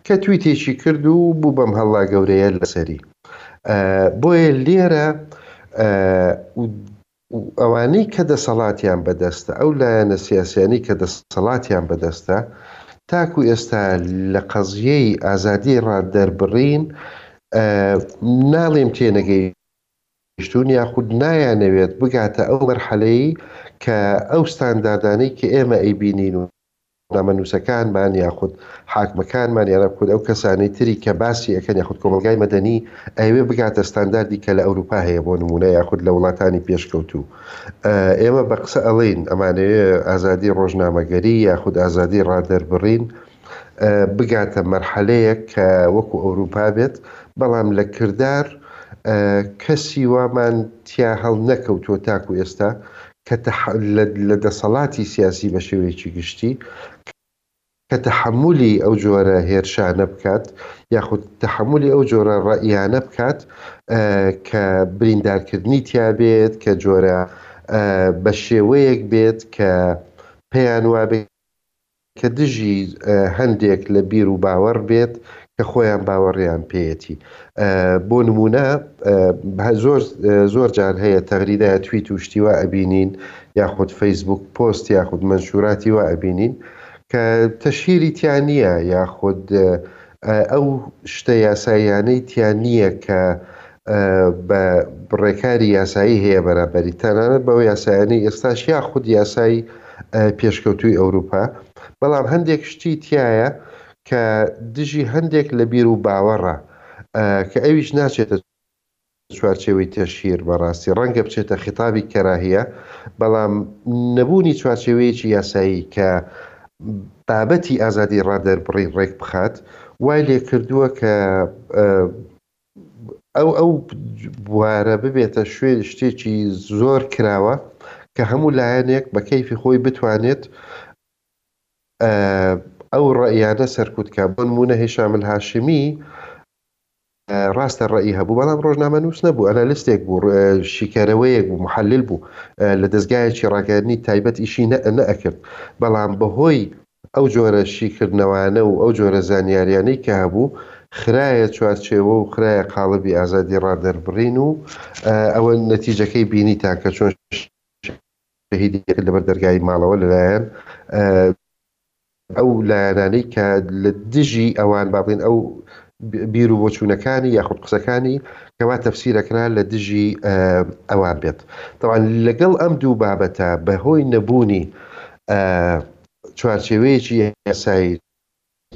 کە تویتێکی کرد و بوو بەم هەڵا گەورەیە لەسەری بۆیە لێرە ئەوانەی کە دەسەڵاتیان بەدەستە، ئەو لایەنە سیاسیانەی کە دەسەڵاتیان بەدەستە، تاکو ئێستا لە قەزیەی ئازادی ڕاد دەربڕین ناڵێم تێنەگەی شتون یاخود نایانەوێت بگاتە ئەو مەرحەلەی کە ئەو ستانداردانەی کە ئێمە ئەیبینین و نامەنووسەکانمان یاخود حاکمەکانمان یانەخود ئەو کەسانەی تری کە باسی ئەکەن یاخود کۆمەڵگای مەدەنی ئەیەوێ بگاتە ستانداردی کە لە ئەوروپا هەیە بۆ نموونە یاخود لە وڵاتانی پێشکەوتوو ئێمە بە قسە ئەڵێین ئەمانەوێ ئازادی ڕۆژنامەگەری یاخود ئازادی ڕادەربڕین بگاتە مەرحەلەیەک کە وەکو ئەوروپا بێت بەڵام لە کردار کەسی وامان تیا هەڵنەکەوتووە تاکو ئێستا کە لە دەسەڵاتی سیاسی بە شێوەیەکی گشتی کە تەحەمولی ئەو جۆرە هێرشانە بکات یاخود تەحەمولی ئەو جۆرە ڕەئیانە بکات کە بریندارکردنی تیابێت کە جۆرە بە شێوەیەک بێت کە پێیان وابێت کە دژی هەندێک لە بیر و باوەڕ بێت کە خۆیان باوەڕیان پێیەتی بۆ نموونە زۆر زۆر جار هەیە تەغریدا تویت و شتی وا ئەبینین یاخود فەیسبوک پۆست یاخود منشوراتی وا ئەبینین کە تەشهیری تیا نییە یاخود ئەو شتە یاساییانەی تیا نییە کە بە ڕێکاری یاسایی هەیە بەرامبەری، تەنانەت بەو یاسایانەی ئێستاش یاخود یاسای پێشکەوتووی ئەوروپا، بەڵام هەندێک شتی تیایە کە دژی هەندێک لە بیر و باوەڕە کە ئەویش ناچێتە چوارچێوەی تەشهیر، بەڕاستی ڕەنگە بچێتە خیتابی کەراهیە، بەڵام نەبوونی چوارچێوەیەکی یاسایی کە بابەتی ئازادی ڕادەربڕین ڕێکبخات، وای لێکردووە کە ئەو بوارە ببێتە شوێنی شتێکی زۆر کراوە کە هەموو لایەنێک بە کەیفی خۆی بتوانێت ئەو ڕێیانە سەرکوت کە بۆ نمونە هێشامل هاشمی ڕاستە ڕێی هەبوو بەڵام ڕۆژنامە نووس نەبوو ئەلا لستێک بوو شیکەرەوەیەک بوو محلل بوو لە دەستگایەکی ڕاگەرنی تایبەت ئیشی نە نەکرد بەڵام بەهۆی ئەو جۆرە شیکردنەوانە و ئەو جۆرە زانیاریانەی کە هەبوو خرایە چوارچێوە و خرایە قاڵبی ئازادی ڕادەربڕین و ئەوە نەتیجەکەی بینیتان کە چۆن شەهیدی کرد لەبەر دەرگای ماڵەوە لەلایەن ئەو لایەنانەی کە لە دژی ئەوان با بڵێن ئەو بیر و بۆچوونەکانی یاخود قسەکانی کەوا تەفسیرەکرا لە دژی ئەوان بێت تەوان لەگەڵ ئەم دوو بابەتە بەهۆی نەبوونی چوارچێوەیەکی یاسایی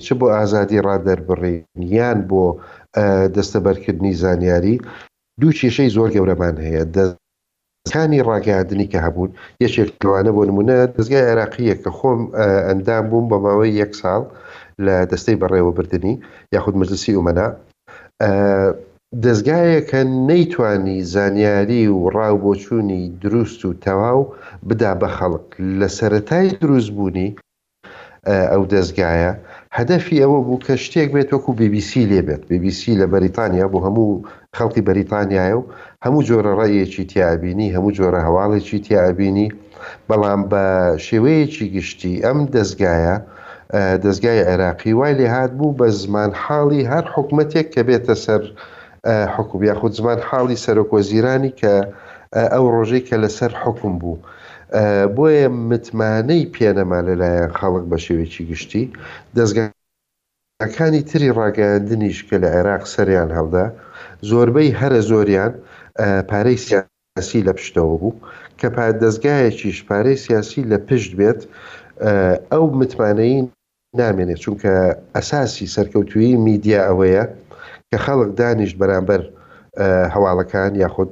چ بۆ ئازادی ڕادەربڕین یان بۆ دەستەبەرکردنی زانیاری دوو کێشەی زۆر گەورەمان هەیە دە کانی ڕاگەاندنی کە هەبوون یەکێک لەوانە بۆ نمونە دەستگای عێراقیە کە خۆم ئەندام بووم بە ماوەی یەک ساڵ لە دەستەی بەڕێوەبردننی یاخود مەجلسی ئومەنا دەزگایەک کە نەیتوانی زانیاری و ڕا و بۆچوونی دروست و تەواو بدا بە خەڵک لە سەرەتای دروست بوونی ئەو دەزگایە هەدەفی ئەوە بوو کە شتێک بێت وەکو بی بی سی لێ بێت بی بی سی لە بەریتانیا بۆ هەموو خەڵکی بەریتانیایە و هەموو جۆرە ڕەئیەکی تیا ئەبینی هەموو جۆرە هەواڵێکی تیا ئەبینی بەڵام بە شێوەیەکی گشتی ئەم دەزگایە، دەزگای عێراقی وای لێهاتبوو بە زمانحاڵی هەر حکومەتێک کە بێتە سەر حکوم یاخود زمانحاڵی سەرۆکوەزیرانی کە ئەو ڕۆژەی کە لەسەر حکوم بوو. بۆیە متمانەی پێنەما لەلایەن خەڵک بە شێوەیەکی گشتی. دەزگا کانی تری ڕاگەیاندنیش کە لە عێراق سەریان هەڵدا زۆربەی هەرە زۆریان پارەی سیاسی سیاسی لە پشتەوە بوو، کە پایە دەزگایەکیش پارەی سیاسی لە پشت بێت ئەو متمانەیی نامێنێت، چونکە ئەساسی سەرکەوتوویی میدیا ئەوەیە کە خەڵک دانیشت بەرامبەر هەواڵەکان یاخود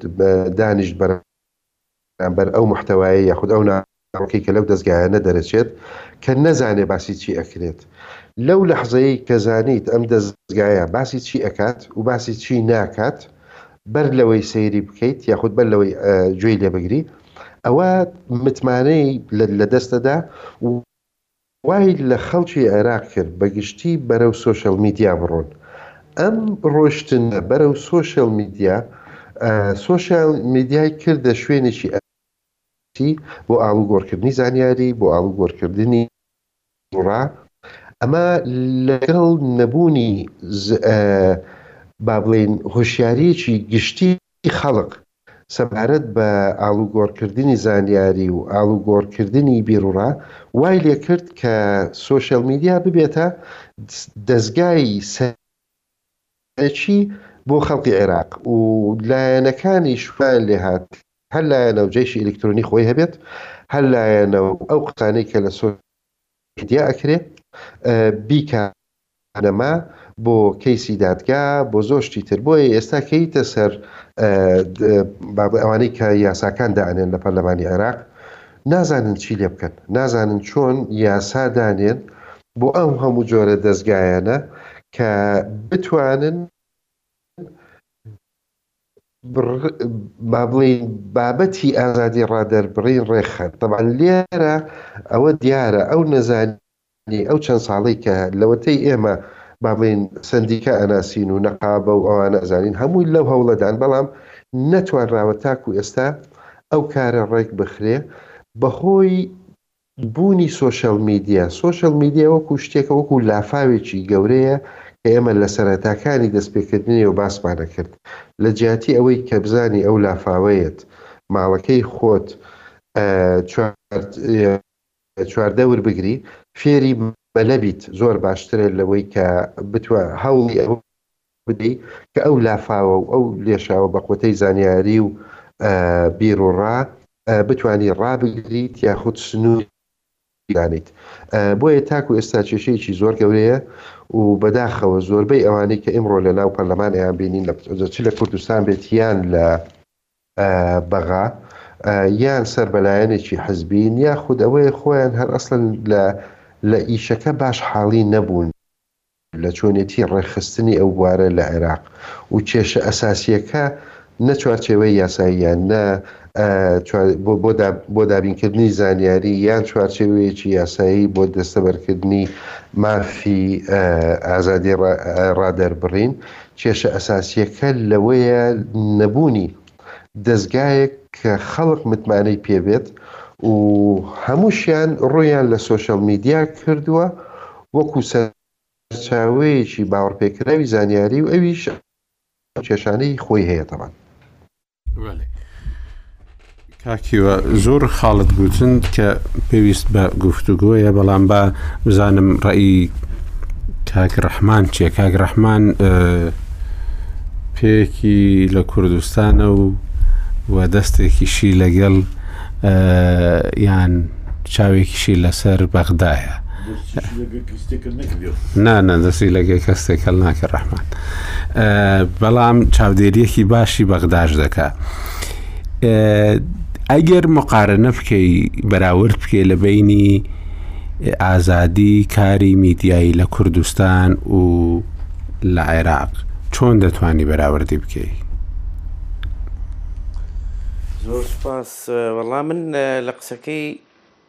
دانیشت بەرامبەر ئەو محتەوایەی یاخود ئەو ئەوەی کە لەو دەزگایانە دەرەچێت کە نەزانێ باسی چی ئەکرێت لەو لەحزەی کە زانیت ئەم دەزگایە باسی چی ئەکات و باسی چی ناکات بەر لەوەی سەیری بکەیت یاخود بەر لەوەی گوێی لێ بگری ئەوە متمانەی لە دەستەدا و وای لە خەڵکی عێراق کرد بە گشتی بەرەو سۆشیال میدیا بڕۆن ئەم ڕۆشتنە بەرەو سۆشیال میدیا سۆشیال میدیای کردە شوێنێکی بۆ ئاڵوگۆڕکردنی زانیاری، بۆ ئاڵوگۆڕکردنی ڕا، ئەمە لەگەڵ نەبوونی با بڵێین هۆشیارییەکی گشتی خەڵک سەبارەت بە ئاڵوگۆڕکردنی زانیاری و ئاڵوگۆڕکردنی بیروڕا وای لێکرد کە سۆشیال میدیا ببێتە دەزگای سەرەکی بۆ خەڵکی عێراق و لایەنەکانیش وایان لێهات هەر لایەنەو جەیشی ئەلیکترۆنی خۆی هەبێت هەر لایەنەو ئەو قسانەی کە لە سۆشیال میدیا ئەکرێ بیکا نەما بۆ کەیسی دادگا بۆ زۆر شتی تر بۆیە ئێستا کەیتە سەر ئەوانەی کە یاساکان دائەنێن لە پەرلەمانی عێراق نازانن چی لێ بکەن، نازانن چۆن یاسا دانێن بۆ ئەو هەموو جۆرە دەزگایانە کە بتوانن با بڵێین بابەتی ئازادی ڕادەربڕین ڕێکخەن. تەبعەن لێرە ئەوە دیارە ئەو نەزان یانی ئەو چەند ساڵەی کە لەوەتەی ئێمە با بڵێین سەندیکا ئەناسین و نەقابە و ئەوانە ئەزانین هەمووی لەو هەوڵەدان بەڵام نەتوانراوە تاکو ئێستا ئەو کارە ڕێک بخرێ بەهۆی بوونی سۆشیال میدیا سۆشیال میدیا وەکو شتێکە وەکو لافاوێکی گەورەیە کە ئێمە لە سەرەتاکانی دەستپێکردنیەوە باسمانە کرد لە جیاتی ئەوەی کە بزانی ئەو لافاوەیەت ماڵەکەی خۆت چوار چواردە وربگری فێری مەلە بیت زۆر باشترە لەوەی کە بتوا هەوڵی ئەوە بدەی کە ئەو لافاوە و ئەو لێشاوە بەقوەتەی زانیاری و بیر و ڕا بتوانی ڕابگریت یاخود سنوری دانیت بۆیە تاکو ئێستا کێشەیەکی زۆر گەورەیە و بەداخەوە زۆربەی ئەوانەی کە ئیمڕۆ لە ناو پەرلەمان ئەیان بینین لە چ لە کوردستان بێت یان لە بەغا، یان سەر بە لایەنێکی حزبین، یاخود ئەوەیە خۆیان هەر ئەسڵەن لە لە ئیشەکە باش حاڵی نەبوون لە چۆنێتی ڕێکخستنی ئەو بوارە لە عێراق و کێشە ئەساسییەکە نە چوارچێوەی یاساییە نە بۆ دابینکردنی زانیاری یان چوارچێوەیەکی یاسایی بۆ دەستەبەرکردنی مافی ئازادی ڕادەربڕین کێشە ئەساسییەکە لەوەیە نەبوونی دەزگایەک کە خەڵک متمانەی پێ بێت و هەمووشیان ڕوویان لە سۆشیال میدیا کردووە وەکو سەرچاوەیەکی باوەڕپێکراوی زانیاری و ئەویش ئەو کێشانەی خۆی هەیە تەبعەن. کاکیوە زۆر خاڵت گوتن کە پێویست بە گفتوگۆیە بەڵام بە بزانم ڕێی کاک ڕەحمان چیە کاک ڕەحمان پێکی لە کوردستانە و و دەستێکیشی لەگەڵ یان چاوێکیشی لەسەر بەغدایە نا نا دەستی لە گێ کەس تێکەل ناکە ڕەحمان بەڵام چاودێریەکی باشی بەغداش دەکا ئەگەر مقارنە بکەی بەراورد بکەی لە بینی ئازادی کاری میدیایی لە کوردستان و لە عێراق چۆن دەتانی بەراوردی بکەی زۆر سپاس وەڵام من لە قسەکەی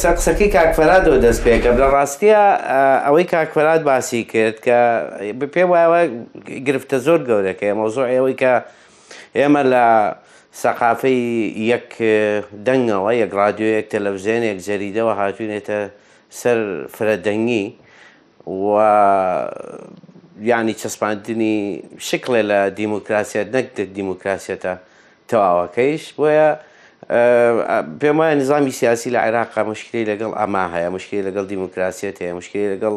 سەر قسەکەی کاک فەرادەوە دەست پێکەم لە ڕاستیا ئەوەی کاک فەراد باسی کرد کە پێم وایە گرفتە زۆر گەورەکەیە مەوزوعی ئەوەی کە ئێمە لە سەقافەی یەک دەنگەوە یەک رادیۆ یەک تەلەڤزیۆن یەک جەریدەوە هاتوینێتە سەر فرەدەنگی و یانی چەسپاندنی شکڵێ لە دیموکراسیەت نەک دیموکراسیەتە تەواوەکەیش بۆیە پێم وایە نظامی سیاسی لە عێراقا مشکلی لەگەڵ ئەما هەیە مشکلی لەگەڵ دیموکراسیەت هەیە مشکلی لەگەڵ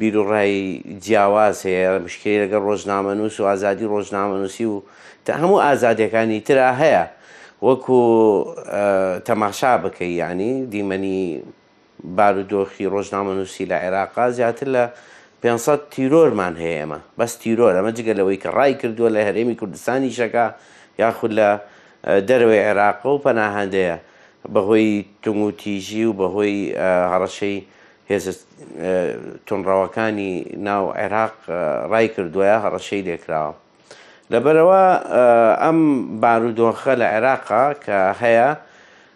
بیرڕای جیاواز هەیە مشکلی لەگەڵ ڕۆژنامە نووس و ئازادی ڕۆژنامە نووسی و تا هەموو ئازادەکانی ترا هەیە وەکو تەماشا بکەی ینی دیمەنی بارودۆخی ڕۆژنامەنووسی لە عێراقا زیاتر لە پێنج سەد تیرۆرمان هەیە ئێمە بەس تیرۆر ئەمە جگە لەوەی کە ڕای کردووە لە هەرێمی کوردستانیشەکە یاخود لە دەرەوەی عێراقە و پەناهەندەیە بەهۆی تونگوتیژی و بەهۆی هەڕەشەی هێزە تونڕەوەکانی ناو عێراق ڕای کردووە هەڕەشەی لێکراوە لەبەرەوە ئەم بارودۆخە لە عێراقا کە هەیە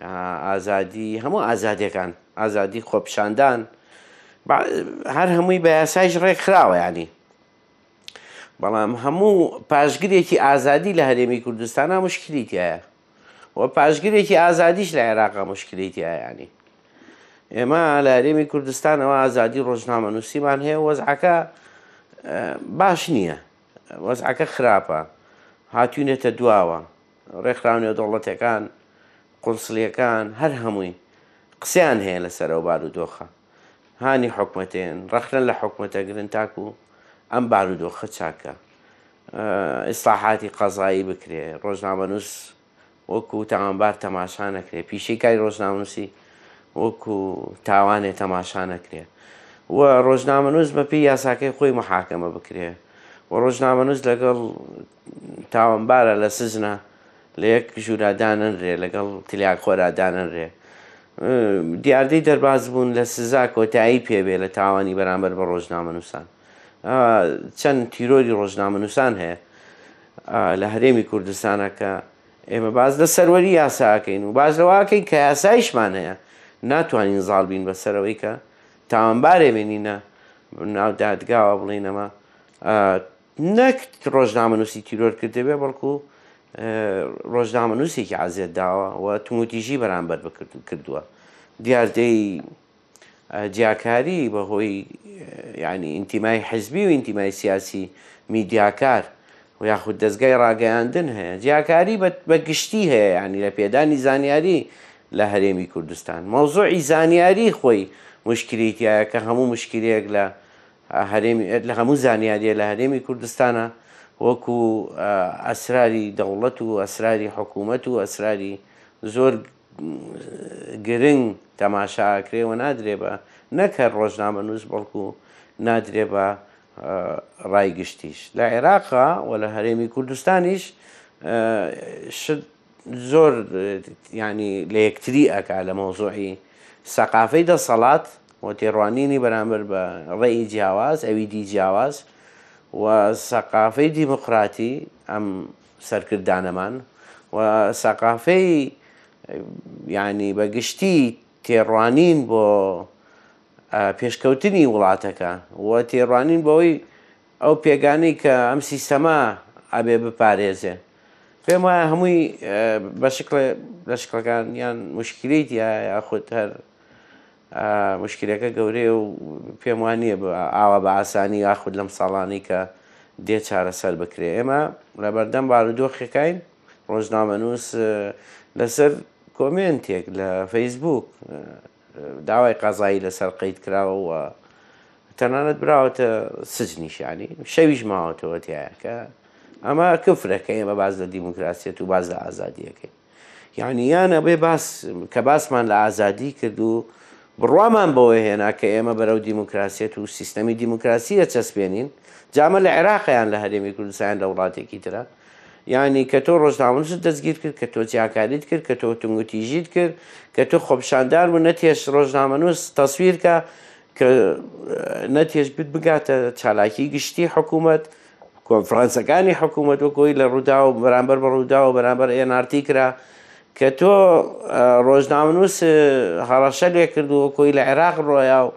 ئازادی هەموو ئازادیەکان ئازادی خۆپشاندان هەر هەمووی بە یاسایش ڕێک خراوە ینی بەڵام هەموو پاشگرێکی ئازادی لە هەرێمی کوردستانە مشکلیتایە و پاشگرێکی ئازادیش لە عێراقا مشکلیتیایانی ئێمە لە هەرێمی کوردستانەوە ئازادی ڕۆژنامە نووسیمان هەیە وەزعەکە باش نییە وەزعەکە خراپە هاتوینێتە دواوە ڕێکخراوە نێودەوڵەتیەکان، قونسڵیەکان هەر هەمووی قسەیان هەیە لەسەر ئەو بارودۆخە. هانی حکومەتێن، ڕەخنە لە حکومەتەگرن تاکو ئەم بارودۆخە چاکە ئیسڵاحاتی قەزایی بکرێ، ڕۆژنامەنووس وەکو تاوانبار تەماشا نەکرێ، پیشەی کاری ڕۆژنامەنووسی وەکو تاوانێ تەماشا نەکرێ و ڕۆژنامەنووس بەپێی یاساکەی خۆی محاکەمە بکرێ و ڕۆژنامەنووس لەگەڵ تاوانبارە لە سجنە لە یەک ژورا دانەنرێ لەگەڵ تلیاکخۆرا دانەنرێ دیاردەی دەرباز بوون لە سزا کۆتایی پێبێ لە تاوانی بەرامبەر بە ڕۆژنامەنووسان چەند تیرۆری ڕۆژنامەنووسان هەیە لە هەرێمی کوردستانە کە ئێمە باز لە سەروەری یاساکەین و باز لەواکەین کە یاسایشمان هەیە ناتوانین زاڵ بین بەسەرەوەی کە تاوانبارێ بێنینە ناو دادگاوە بڵێنەمە نەک ڕۆژنامەنووسی تیرۆر کردبێ بەڵکو ڕۆژنامەنووسێکی عزیێت داوە و توموتیژی بەرامبەر کردووە دیاردەی جیاکاری بەهۆی ینی ئینتیمای حزبی و ئینتیمای سیاسی میدیاکار و یاخود دەستگای ڕاگەیاندن هەیە جیاکاری بە گشتی هەیە ینی لە پێدانی زانیاری لە هەرێمی کوردستان مەوزوعی زانیاری خۆی مشکلیتایە کە هەموو مشکلەیەک لە هەرێمی ئێدلە هەموو زانیاریە لە هەرێمی کوردستانە وەکو ئەسراری دەوڵەت و ئەسراری حکوومەت و ئەسراری زۆر گرنگ تەماشاکرێ و نادرێ بە نەکە ڕۆژنامە نووس بەڵکو نادرێ بە ڕای گشتیش لە عێراقا و لە هەرێمی کوردستانیش شت زۆر ینی لە یەکتری ئەکا لە مەوزوعی سەقافەی دەسەڵات و تێڕوانینی بەرامبەر بە ڕێی جیاواز ئەوی دی جیاواز و سەقافەی دیموقراتی ئەم سەرکردانەمان و سەقافەی ینی بە گشتی تێڕوانین بۆ پێشکەوتنی وڵاتەکە و تێڕوانین بەوەی ئەو پێگانەی کە ئەم سیستەمە ئەبێ بپارێزێ پێم وایە هەمووی بە شکڵێ لە شکڵەکان یان مشکلی تیا یاخود هەر مشکلەکە گەورەیە و پێم وان نییە ئاوا بە ئاسانی یاخود لەم ساڵانی کە دێ چارەسەر بکرێ ئێمە لە بەردەم بارودۆخەکەین ڕۆژنامەنووس لەسەر کۆمنتێک لە فەیسبوک داوای قەزایی لەسەر قەید کراوە و تەنانەت براوەتە سجنیش یانی شەویش ماوەتەوە تایە کە ئەمە کفرە کە ئێمە باز لە دیموکراسیەت و باز لە ئازادیەکەی یعنی یان ئەبێ باس کە باسمان لە ئازادی کرد و بڕوامان بەوە هێنا کە ئێمە بەرەو دیموکراسیەت و سیستەمی دیموکراسیە چەسپێنین جامە لە عێراقیان لە هەرێمی کوردستان لە وڵاتێکی ترە یانی کە تۆ ڕۆژنامەنووست دەستگیر کرد، کە تۆ جیاکاریت کرد، کە تۆ تونگوتیژیت کرد، کە تۆ خۆپیشاندان و نەتهێشت ڕۆژنامەنووس تەسویر کە، کە نەتهێشت بت بگاتە چالاکی گشتی حکوومەت، کۆنفرانسەکانی حکوومەت وەکو ئەوەی لە ڕووداو بەرامبەر بە ڕووداو و بەرامبەر ئێن ئار تی کرا، کە تۆ ڕۆژنامەنووس هەڕەشە لێ کرد و وەکو ئەوەی لە عێراق ڕۆیا و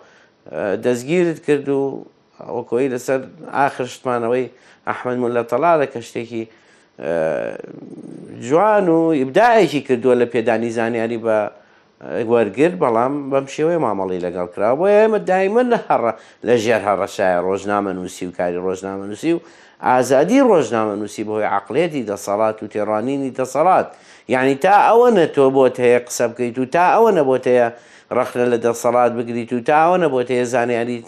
دەستگیرت کرد و، ئەوە کۆی لەسەر ئاخر شتمان ئەوەی ئەحمد ملا تەڵالە کە شتێکی جوان و ئیبدایەکی کردووە لە پێدانی زانیاری بە وەرگر بەڵام بەم شێوەیە مامەڵی لەگەڵ کرا بۆ ئێمە دایمە لە هەڕە لە ژێر هەڕەشایە ڕۆژنامە نووسی و کاری ڕۆژنامە نووسی و ئازادی ڕۆژنامە نووسی بەهۆی عقلێتی دەسەڵات و تێڕوانینی دەسەڵات یعنی تا ئەوە نە تۆ بۆت هەیە قسە بکەیت و تا ئەوە نەبۆت هەیە ڕەخنە لە دەسەڵات بگریت و تا ئەوە نەبۆت هەیە زانیاریت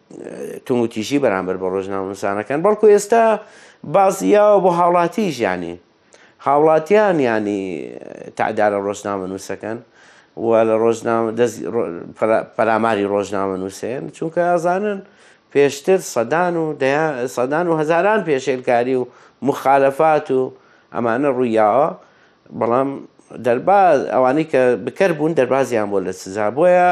توندوتیژی بەرامبەر بە ڕۆژنامەنووسانەکەن بەڵکو ئێستا باز یاوە بۆ هاوڵاتی ژیانی هاوڵاتیان ینی تعدارە ڕۆژنامە نووسەکەن و لە ڕۆژنامە پەلاماری ڕۆژنامە نووسێن چونکە ئازانن پێشتر سەدان و سەدان و هەزاران پێشێلکاری و مخالفات و ئەمانە ڕوویاوە بەڵام دەرباز ئەوانەی کە بکەر بوون دەربازیان بۆ لە سزا بۆیە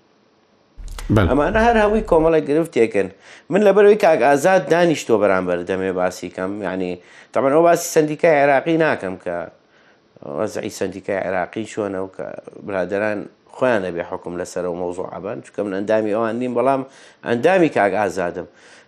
ئەمانە هەر هەمووی کۆمەڵە گرفتێکن من لەبەرەوەی کاک ئازاد دانیشتۆ بەرامبەر دەمێ باسی کەم یعنی تەمەەوە باسی سندیکای عێراقی ناکەم کە وەزعی سندیکای عێراقی چۆنە و کە برادران خۆیان دەبێ حکم لەسەر و مەوزوع عبان چکە من ئەندامی ئەوان نیم بەڵام ئەندامی کاک ئازادم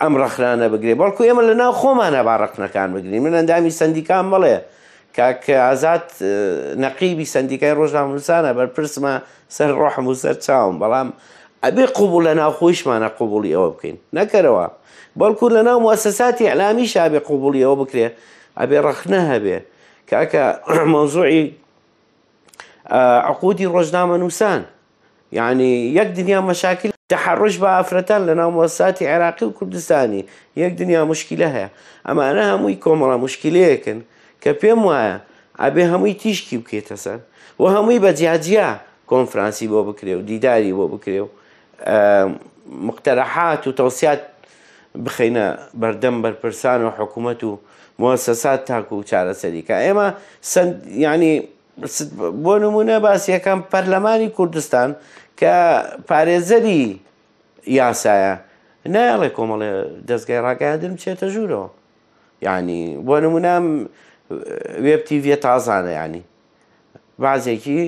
ئەم ڕەخنانە بگرێ بەڵکو ئێمە لە ناو خۆمانە با ڕەخنەکان بگرین من ئەندامی سندیکان مەڵێ کاک ئازاد نەقیبی سندیکای ڕۆژنامەنووسانە بەرپرسمە سەر ڕۆحم و سەر چاوم بەڵام ئەبێ قوبول لە ناو خۆیشمانە قوبولی ئەوە بکەین نەکەرەوە بەڵکو لە ناو موسساتی ئەلامی شابێ قوبولی ئەوە بکرێ ئەبێ ڕەخنە هەبێ کاکە مەوزوعی عقودی ڕۆژنامە نووسان یانی یەک دنیا مەشاکیل تەحەڕوش بە ئافرەتان لە ناو مۆسساتی عێراقی و کوردستانی یەک دنیا موشکیلە هەیە ئەمانە هەمووی کۆمەڵە موشکیلەیەکن کە پێم وایە ئەبێ هەمووی تیشکی بکەیتە سەر و هەمووی بە جیا جیا کۆنفرانسی بۆ بکرێ و دیداری بۆ بکرێ و مقتەرەحات و تەوسیات بخینە بەردەم بەرپرسان و حکوومەت و مؤسسات تاکو چارەسەری کە ئێمە سند ینی بۆ نمونە باسیەکەم پەرلەمانی کوردستان کە پارێزەری یاسایە نایڵێ کۆمەڵێ دەستگای ڕاگەاندن بچێتە ژوورەوە ینی بۆ نمونام وێبتیڤە تازانە ینی بازێکی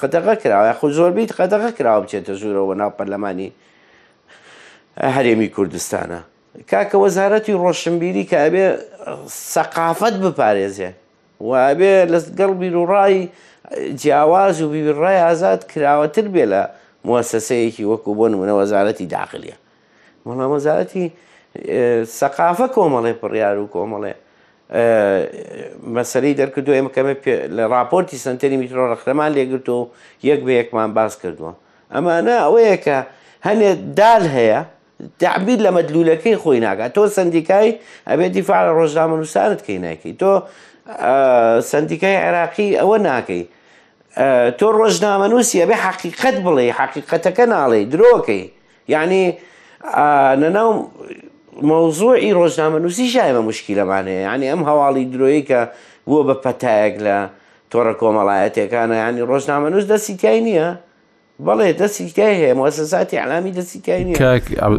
قەدەغە کراوە خو زۆربیت قەدەغە کراوە بچێتە ژوورەوە ناو پەرلەمانی هەرێمی کوردستانە کاکە وەزارەتی ڕۆشنبیری کە ئەبێ سەقافەت بپارێزێ و ئەبێ لەگەڵ بیروڕای جیاواز و بیروڕای ئازاد کراوەتر بێ لە موەسەسەیەکی وەکو بۆ نمونە وەزارەتی داخلیە بەڵام وەزارەتی سەقافە کۆمەڵێ پڕیار و کۆمەڵێ مەسەری دەرکردو ئێمە کەمە لە راپۆرتی سنتەری میترۆ ڕەخرەمان لێگرتو و یەک بە یەکمان باس کردووە ئەمانە ئەوەیە کە هەنێ دال هەیە تەعبیر لە مەدلولەکەی خۆی ناکات تۆ سەندیکای ئەبێ دیفاع لە ڕۆژنامەنووسانت کەی ناکەی تۆ سەندیکای عێراقی ئەوە ناکەی تۆ ڕۆژنامەنووسی ئەبێ حەقیقەت بڵێ حەقیقەتەکە ناڵێ درۆکەی یعنی لەناو مەوزوعی ڕۆژنامەنووسی شایمە مشکیلەمان هەیە ینی ئەم هەواڵی درۆیی کە بووە بە پەتایەک لە تۆڕە کۆمەڵایەتەکانە ینی ڕۆژنامەنووس دەستی تای نییە بەڵێ دەستی تکای هەیە مۆسەساتی ئەلامی دەستی تای نیە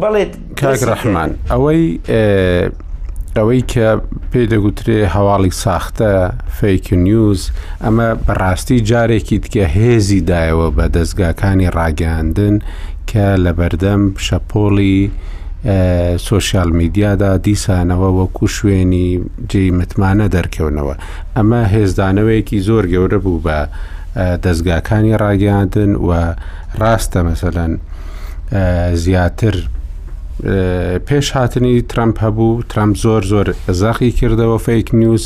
بەڵێ کاک ڕەحمان ئەوەی ئەوەی کە پێی دەگوترێ هەواڵی ساختە فەیک نیوز ئەمە بەڕاستی جارێکی دیکە هێزی دایەوە بە دەستگاکانی ڕاگەاندن کە لە بەردەم شەپۆڵی سوۆسیال میدیادا دیسانەوە وەکو شوێنی جێی متمانە دەرکەونەوە ئەمە هێزدانەوەیەکی زۆر گەورە بوو بە دەستگاکانی ڕاگەیاندن و ڕاستە مەسەەن زیاتر پێش هاتنی ترامپ هەبوو ترامپ زۆر زۆر زەقی کردەوە فیک نیوز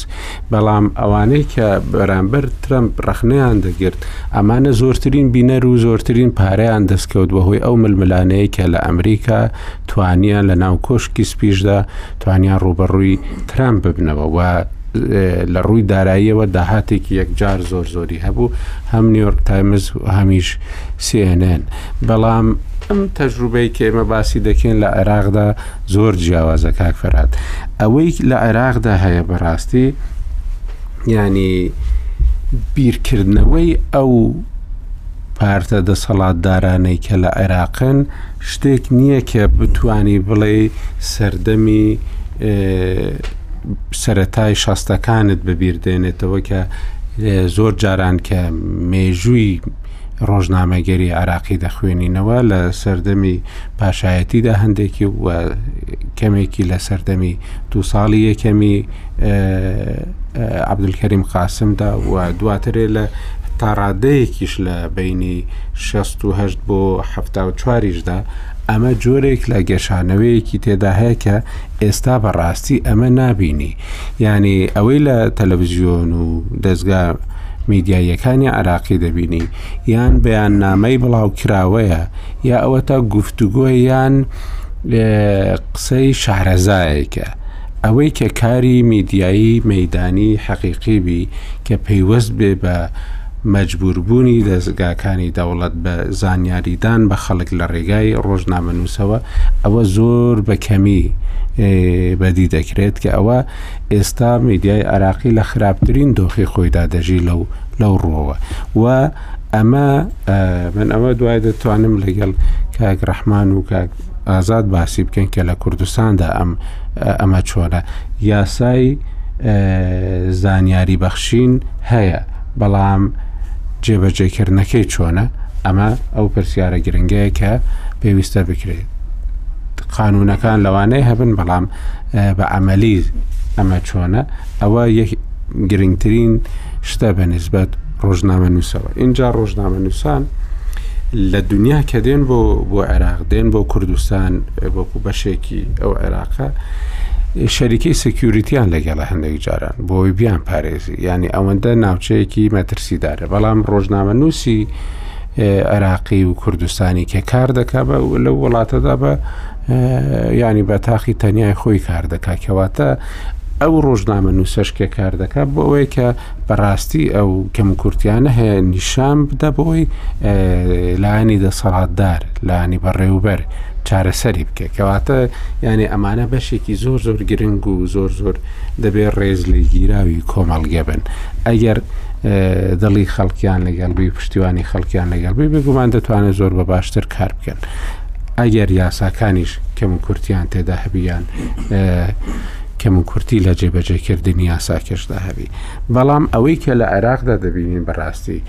بەڵام ئەوانەی کە بەرامبەر ترامپ ڕخنیان دەگرت ئەمانە زۆرترین بینەر و زۆرترین پارەیان دەستکەوت بەهۆی ئەو ململانەیە کە لە ئەمریکا توانیان لە ناو کۆشکی سپیشدا توانیان ڕووبەڕووی ترامپ ببنەوە و لە ڕووی داراییەوە داهاتێکی یەکجار زۆر زۆری هەبوو هەم نیویۆرک تایمز هەمیش سیێنێن بەڵام ئەم تەجروبەی کێمە باسی دەکەین لە عێراقدا زۆر جیاوازە کاک فەرات ئەوەی لە عێراقدا هەیە بەڕاستی ینی بیرکردنەوەی ئەو پارتە دەسەڵاتدارانەی کە لە عێراقن شتێک نییە کە بتانی بڵێ سەردەمی سەتای شەستەکانت بەبییر دێنێتەوە کە زۆر جاران کە مێژووی ڕۆژنامەگەری عراقی دەخوێنینەوە لە سەردەمی پاشایەتیدا هەندێکی و کەمێکی لە سەردەمی دو ساڵی یەکەمی عەبدولکەریم قاسمدا و دواترێ لە تاڕادەیەکیش لە بینی 16 بۆ 1970دا ئەمە جۆرێک لە گەشانەوەیەکی تێدا هەیە کە ئێستا بەڕاستی ئەمە نبینی یعنی ئەوەی لە تەلەڤزیۆن و دەستگا میدیاییەکانی عراقی دەبینی یان بەیان نامەی بڵاو کراوەیە یا ئەوە تا گفتوگۆیان قسەی شارەزایەکە. ئەوەی کە کاری میدیایی مەیدانی حەقیقی بی کە پەیوەست بێ بە مەجبووربوونی دەزگاکانی دەوڵەت بە زانیاریدان بە خەڵک لە ڕێگای ڕۆژنامەنووسەوە ئەوە زۆر بە کەمی بەدی دەکرێت کە ئەوە ئێستا میدیای عراقی لە خراپترین دۆخی خۆیدا دەژی لەو لەو ڕوەوە و ئەمە من ئەوە دوای دەتوانم لەگەڵ کاک ڕەحمان و کاک ئازاد باسی بکەین کە لە کوردستاندا ئەم ئەمە چۆنە یاسای زانیاری بەخشین هەیە بەڵام جێبەجێکردنەکەی چۆنە ئەمە ئەو پرسیارە گرنگەیە کە پێویستە بکرێت قانونەکان لەوانەیە هەبن بەڵام بە عملی ئەمە چۆنە ئەوە گرنگترین شتە بە نسبەت ڕۆژنامەنووسەوە ئینجا ڕۆژنامەنووسان لە دنیا کە دێن بۆ بۆ عێراق دێن بۆ کوردستان وەکو بەشێکی ئەو عێراقە شەریکەی سکیوریتیان لەگەڵە هەندێک جاران بۆی بیان پارێزی ینی ئەوەندە ناوچەیەکی مەترسیدارە بەڵام ڕۆژنامە نووسی عێراقی و کوردستانی کە کار دەکا بە لەو وڵاتەدا بە ینی بە تاقی تەنیای خۆی کار دەکا کەواتە ئەو ڕۆژنامە نووسش کە کار دەکات بۆ ئەوەیە کە بەڕاستی ئەو کەموکورتیانە هەیە نیشان بدە بۆی لایانی دەسەڵاتدار لانی بەڕێوبەر چارەسەری بکە کەواتە یعنی ئەمانە بەشێکی زۆر زۆر گرنگ و زۆر زۆر دەبێت ڕێز لە گیراوی کۆمەڵگە بن ئەگەر دڵی خەڵکیان لەگەڵبی پشتیوانی خەڵکیان لەگەڵبی بگومان دەتوانێت زۆر بە باشتر کار بکەن ئەگەر یاساکانیش کەم و کورتیان تێدا هەبیان کەموکورتی لە جێبەجێکردنی یاساکەشدا هەبی بەڵام ئەوەی کە لە عێراقدا دەبینین بەڕاستی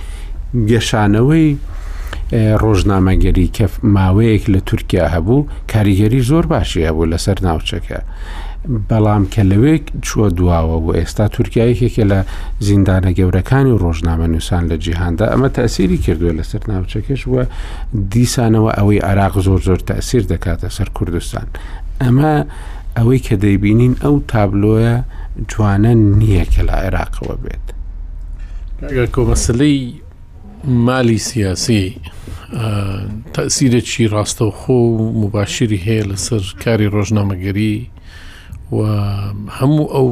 گەشانەوەی ڕۆژنامەگەری کە ماوەیەک لە تورکیا هەبوو کاریگەری زۆر باشی هەبوو لەسەر ناوچەکە بەڵام کە لەوێک چووە دواوە و ئێستا تورکایەکێکە لە زیندانە گەورەکانی و ڕۆژنامە نووسان لە جیهاندا ئەمە تەسیری کردووە لەسەر ناوچەکەش وە دیسانەوە ئەوەی عراق زۆر زۆر تەسیر دەکاتە سەر کوردستان ئەمە ئەوەی کە دەیبینین ئەو تابلۆیە جوانە نییە کە لە عێراقەوە بێت ئەگەر کۆمەسلەی مالی سیاسی تەسیرێکی ڕاستەوخۆ و مباشری هەیە لەسەر کاری ڕۆژنامەگەری و هەموو ئەو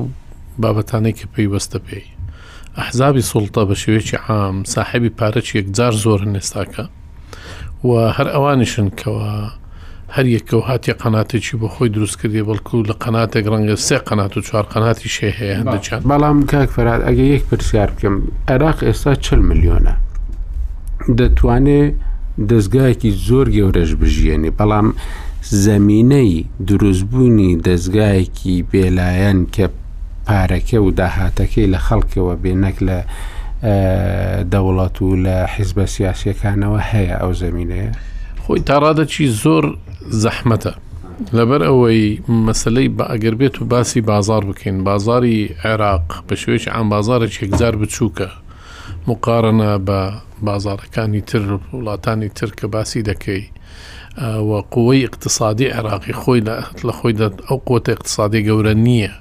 بابەتانەی کە پەیوەستە پێی ئەحزابی سوڵتە بە شێوەیەکی عام ساحبی پارەچ یەکجار زۆر نێستاکە و هەر ئەوانیشن کەەوە هەر یەکە و هاتی قەناتێکی بۆ خۆی دروست کردی بەڵکو لە قەناتێک ڕەنگە سێ قەنات و چوار قەناتی شێ هەیە هەندێکیان بەڵام کاک فەرات ئەگە یەک پرسیار بکەم عێراق ئێستا چل ملیۆنە دەتوانێ دەستگایەکی زۆر گەورەش بژیێنی بەڵام زەمینەی دروستبوونی دەستگایەکی بێلایەن کە پارەکە و داهاتەکەی لە خەڵکەوە بێ نەک لە دەوڵەت و لە حیزبە سیاسیەکانەوە هەیە ئەو زمینەیە خۆی تاڕادەکی زۆر زەحمەتە لەبەر ئەوەی مەسلەی بە ئەگەر بێت و باسی بازار بکەین بازاری عێراق بە شوێش ئەم بازارە چێکزار بچووکە مقارنە بە بازارەکانی تر وڵاتانی تر کە باسی دەکەی و قوەی ئیقتسادی عێراقی خۆی لە لە خۆیدا ئەو قوتە ئیقتسادی گەورە نییە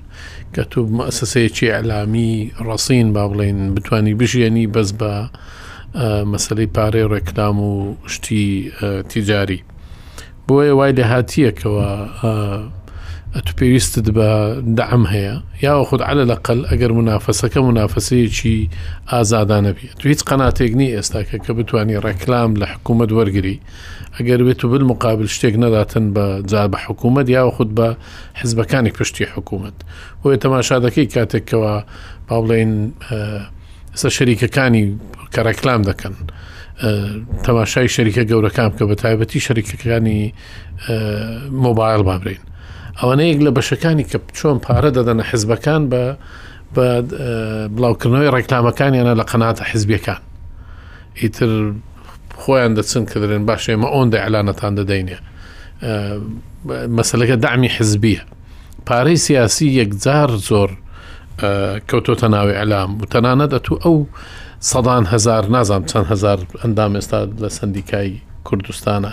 کە تو مؤسسەیەکی ئیعلامی ڕەسین با بڵێین بتانی بژیێنی بەس بە مەسلەی پارەی ڕێکلام و شتی تیجاری بۆیە وای لە هاتیەکەوە ئەتو پێویستت بە دەعم هەیە یاوە خود على لەقل ئەگەر منافەسەکە منافەسەیەکی ئازادانە بێت تو هیچ قەناتێک نی ئێستاکە کە بتانی ڕێکلام لە حکوومەت وەرگری ئەگەر بێتو بل مقابل شتێک نەداتن بە جا بە حکوومەت یاوەخود بە حزبەکانی پشتی حکوومەت بۆیە تەماشادەکەی کاتێک کەەوە با بڵێن سە شەریکەکانی کەڕێکلام دەکەن تەماشای شەریکە گەورەکان کە بە تایبەتی شەریکەکانی مۆبایل بابرین ئەوەنە یەک لە بەشەکانی کە چۆن پارە دەدەنە حزبەکان بە بە بڵاوکردنەوەی ڕێکلامەکانیانە لە قەناتە حزبیەکان ئیتر خۆیان دەچن کە دەرێن باش ئێمە ئۆندە ئەلانەتان دەدەینێ مەسلەکە دامی حزبیە پارەی سیاسی یەکجار زۆر کەوتۆتە ناوی ئەلام و تەنانەت ئەتو ئەو سەدان هزار نازام چەند هزار ئەندام ئێستا لە سندیکای کوردستانە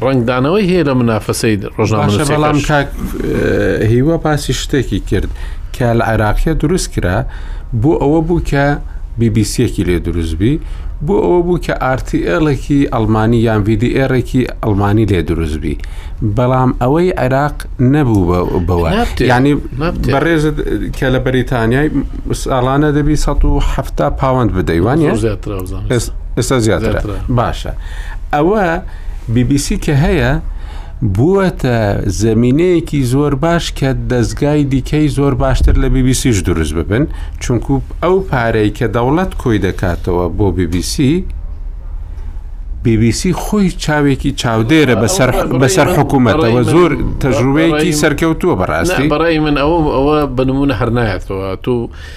ڕەنگدانەوەی هەیە لە منافەسەی ڕۆژنامەنووسەکەش. باشە بەڵام کاک هیوا باسی شتێکی کرد کە لە عێراقیە دروست کرا بۆ ئەوە بوو کە بیبیسیەکی لێ دروستبی بۆ ئەوە بوو کە ئارتیئلێکی ئەلمانی یان VDRێکی ئەلمانی لێ دروستبی بەڵام ئەوەی عێراق نەبوو بەوە نابتێ. یعنی نابتێ. بەڕێزت کە لە بەریتانیای ساڵانە دەبی 1970 پاوەند زۆر بدەیوانە زیاترە بزانم. ئێس- ئێستا زیاترە زیاترە. باشە ئەوە بی بی سی کە هەیە بووەتە زەمینەیەکی زۆر باش کە دەستگای دیکەی زۆر باشتر لە بی بی سیش دروست ببن چونکو ئەو پارەی کە دەوڵەت کۆی دەکاتەوە بۆ بی بی سی بی بی سی خۆی چاوێکی چاودێرە بەسەر بەسەر حکوومەتەوە زۆر تەجروبەیەکی سەرکەوتووە بەڕاستی بەڕای من ئەوە ئەوە بنمونە هەرنایەتەوە تو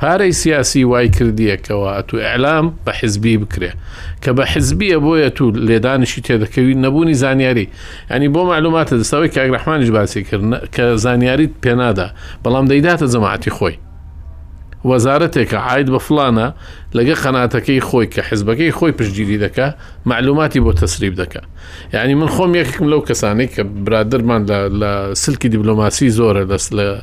پارەی سیاسی وای کردیە کەوا ئەتو ئەلام بە حزبی بکرێ کە بە حزبیە بۆیە تو لێدانشی تێدەکەوی نەبوونی زانیاری ئەنی بۆ معلوماتە دەستەوەی کاگرەحمانش باسی کرد کە زانیاریت پێنادا بەڵام دەیداتە جەماعەتی خۆی وەزارەتێکە عیت بە فلانە لەگە قەناتەکەی خۆی کە حزبەکەی خۆی پشتگیری دەکە معلوماتی بۆ تەسریب دەکە یعنی من خۆم یەکم لەو کەسانی کە برادرمان لە سلکی دیبلۆماسی زۆرە دەست لە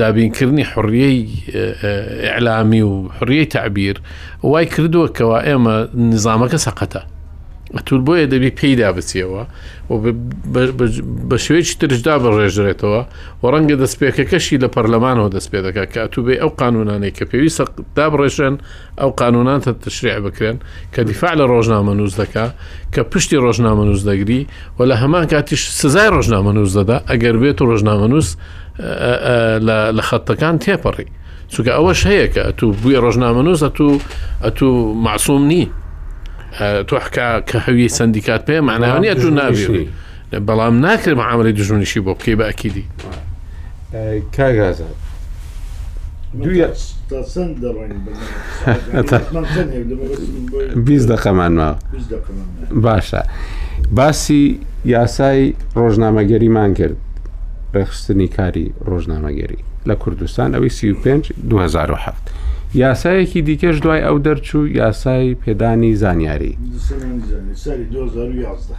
دابینکردنی حوڕیەی ئیعلامی و حوڕیەی تەعبیر وای کردووە کەوا ئێمە نزامەکە سەقەتە ئەتور بۆیە دەبی پێیدا بچیەوە بە شێوەیەکی ترشدا بەڕێژرێتەوە و ڕەنگە دەستپێکەکەشی لە پەرلەمانەوە دەست پێ دەکات کە ئەتوبێ ئەو قانونانەی کە پێویستە دابڕێژن ئەو قانونان تە تشریع بکرێن کە دیفاع لە ڕۆژنامە نووس دەکا کە پشتی ڕۆژنامە نووس دەگری و لە هەمان کاتیش سزای ڕۆژنامە نووس دەدا ئەگەر بێت و ڕۆژنامە نووس لە خەتەکان تێپەڕی چونکە ئەوەش هەیە کە ئەتو بووی ڕۆژنامە نووس ئەتو ئەتو معسووم نی تۆحکا کە هەوی سندیکات پێ معناوانە تو ناویشنی بەڵام ناکرێت معاملەی دژمنیشی بۆ بکەی بە ئەکیدی کاگازات بیست دەقەمان ماوە باشە باسی یاسای ڕۆژنامەگەریمان کرد ڕێخستنی کاری ڕۆژنامەگەری لە کوردستان ئەوەی 35 2007 یاسایەکی دیکەش دوای ئەو دەرچوو یاسای پێدانی زانیاری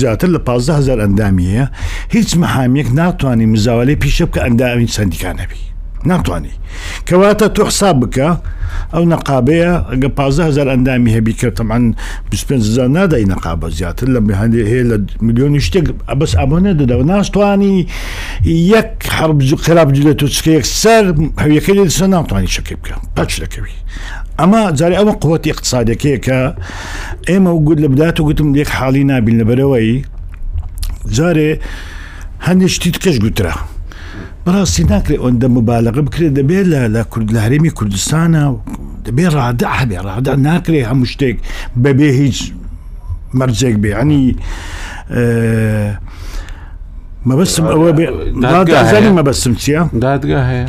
زیاتر لە پازدە هەزار ئەندامی هەیە، هیچ محامیەک ناتوانی مزاوەلەی پیشە بکە ئەندامی سەندیکا نەبی ناتوانی کەواتە تۆ حساب بکە ئەو نەقابەیە ئەگە پازدە هەزار ئەندامی هەبی کە تەمان بیست پێنج هەزار نادای نەقابە زیاتر لە هەندێ هەیە لە ملیۆنی شتێک بەس ئەمە نەدەدا و ناشتوانی یەک حرب جو خراپ جلێت و چکە یەک سەر هەویەکە لێ سە ناتوانی شەکەی بکە پەچ دەکەوی ئەمە جارێ ئەوە قوتی اقتصادەکەیە کە ئێمە و گوت لە بدات و گوتم لێک حاڵی نابین لە بەرەوەی جارێ هەندێک شتی تکەش گوترا بەڕاستی ناکرێت ئەوەندە مبالغە بکرێت دەبێت لە لە کورد لە هەرێمی کوردستانە دەبێ ڕادە هەبێ ڕادە ناکرێ هەموو شتێک بەبێ هیچ مەرجێک بێ ئەنی مەبەستم ئەوە بێ مەبەستم چییە دادگا هەیە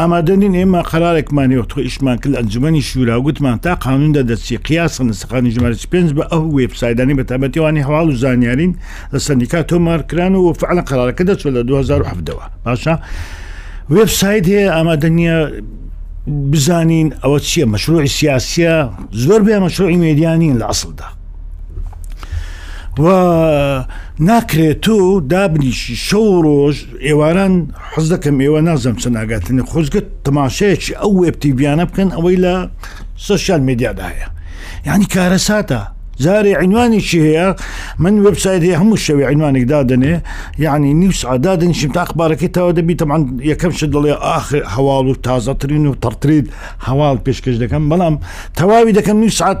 ئامادە نین ئێمە قەرارێکمان هەیە تۆ ئیشمان کرد ئەنجومەنی شورا گوتمان تا قانون دەدەچی قیاس نسە قانون ژمارە پێنج بە ئەو وێبسایدانی بە تابەتیوانی هەواڵ و زانیارین لە سەندیکا تۆمار کران و فعلا قەرارەکە دەچوە لە 2017ەوە باشە وێبسایت هەیە ئامادە نییە بزانین ئەوە چییە مەشروعی سیاسیە زۆر بێ مەشروعی مێدیانین لە ئەسڵدا و ناکرێت تۆ دابنیشی شەو ڕۆژ ئێواران حەز دەکەم ئێوە نازەم چە ناگاتنی خۆزگە تەماشەیەکی ئەو وێبتیبیانە بکەن ئەوەی لە سوسیال میدیاداە یعنی کارە ساتە جارێ عینوانێکی هەیە من وبسایت هەیە هەموو شەوی عینوانێک دادنێ یعنی نیوسعادادنیشم تا قبارەکەی تاوە دەبی تەمان یەکەم شت دڵێ ئاخر هەواڵ و تازەترین و تەڕترین هەواڵ پێشکەش دەکەم بەڵام تەواوی دەکەم نی سعات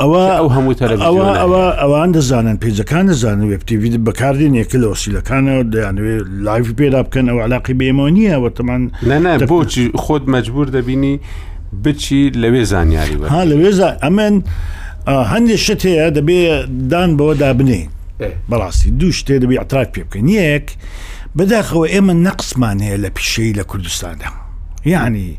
ئەوە ئەو هەموو تەرەوە ئەوە ئەوان دەزانن پێجەکان دەزانن وێبتیوی بەکاردێن یەکە لە وسیلەکانەوە دەیانوێت لایف پێدا بکەن ئەو علاقی بێمە نییە وەتەمان نەنا بۆچی خۆت مەجبور دەبینی بچی لەوێ زانیاری ها لەوێ ئەمن هەندێک شت هەیە دەبێ دان بەوە دابنێ بەڕاستی دوو شتێ دەبێ عتراک پێ بکەن یەک بەداخەوە ئێمە نەقسمان هەیە لە پیشەی لە کوردستاندا یعنی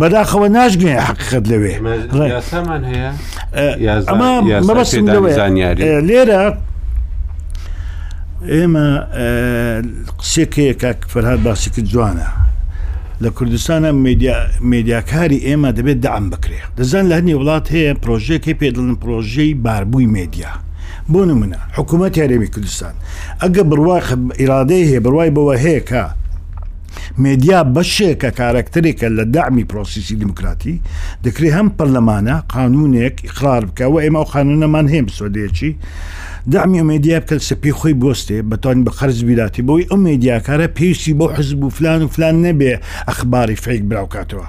بەداخەوە ناشگەێ حقیقت لەوێ ئەمە مەبەستم لەوێ لێرە ئێمە قسێکەیە کاک فەرهاد باسی کرد جوانە لە کوردستانە مێدیاکاری ئێمە دەبێت دام بکرێ دەزان لە هەنی وڵات هەیە پرۆژێکی پێدڵن پرۆژەی باربووی مێدیا بۆ نمونە حکوومەت یارێمی کوردستان ئەگە بڕوا ئیرادەی هەیە بڕوای بەوە هەیە کە مێدیا بەشێکە کارەکتەرێکە لە دەعمی پرۆسیسی دیموکراتی، دەکرێ هەم پەرلەمانە قانوونێک ئیقرار بکا و ئێمە ئەو قانوونەمان هەیە بسۆدەیەکی دەعمی ئەو مێدیا بکە سە پێی خۆی بۆستێ بەتوان بە قەرز بیراتی بۆی ئەو مێدیاکارە پێویستی بۆ حزب و فلان و فلان نەبێ ئەخباری فەیک براوکاتەوە.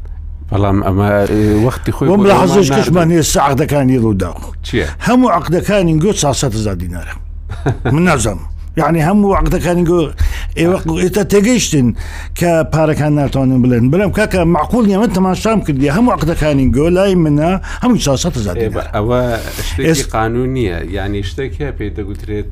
بەڵام ئەمە وەختی خۆی بۆ ڕۆمان زۆر کەشمان ناردن. ئێستا عقدەکانی ڕووداو چییە؟ هەموو عقدەکانی گۆ 400 هزار دینارە من نازانم یعنی هەموو عقدەکانی گۆ ئێوە ئێستا تێگەیشتن کە پارەکان ناتوانن بڵێن بەڵام کاکە معقول نیە من تەماشام کردی هەموو عقدەکانی گۆ لای منە هەموو 400 هزار ئێ بە دینارە ئەوە شتێکی ئێس- قانون نییە یعنی شتێک هەیە پێی دەگوترێت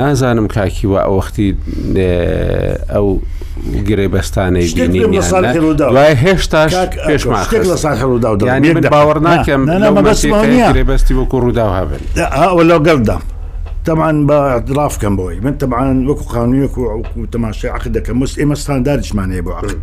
نازانم کاک هیوا ئەوەختی ئەو گرێبەستانەی دوای هێشتاش پێشمان لە ساڵ هەڵودا باوەڕ ناکەم گرێبەستی وەکو ڕوودا هەبن لەو گەڵدام تەمان بە درافکەم بۆی من تەمان وەکو قانونیەک و تەماشای عقد دەکەم مست ئێمە ستانداردشمانەیە بۆ عقد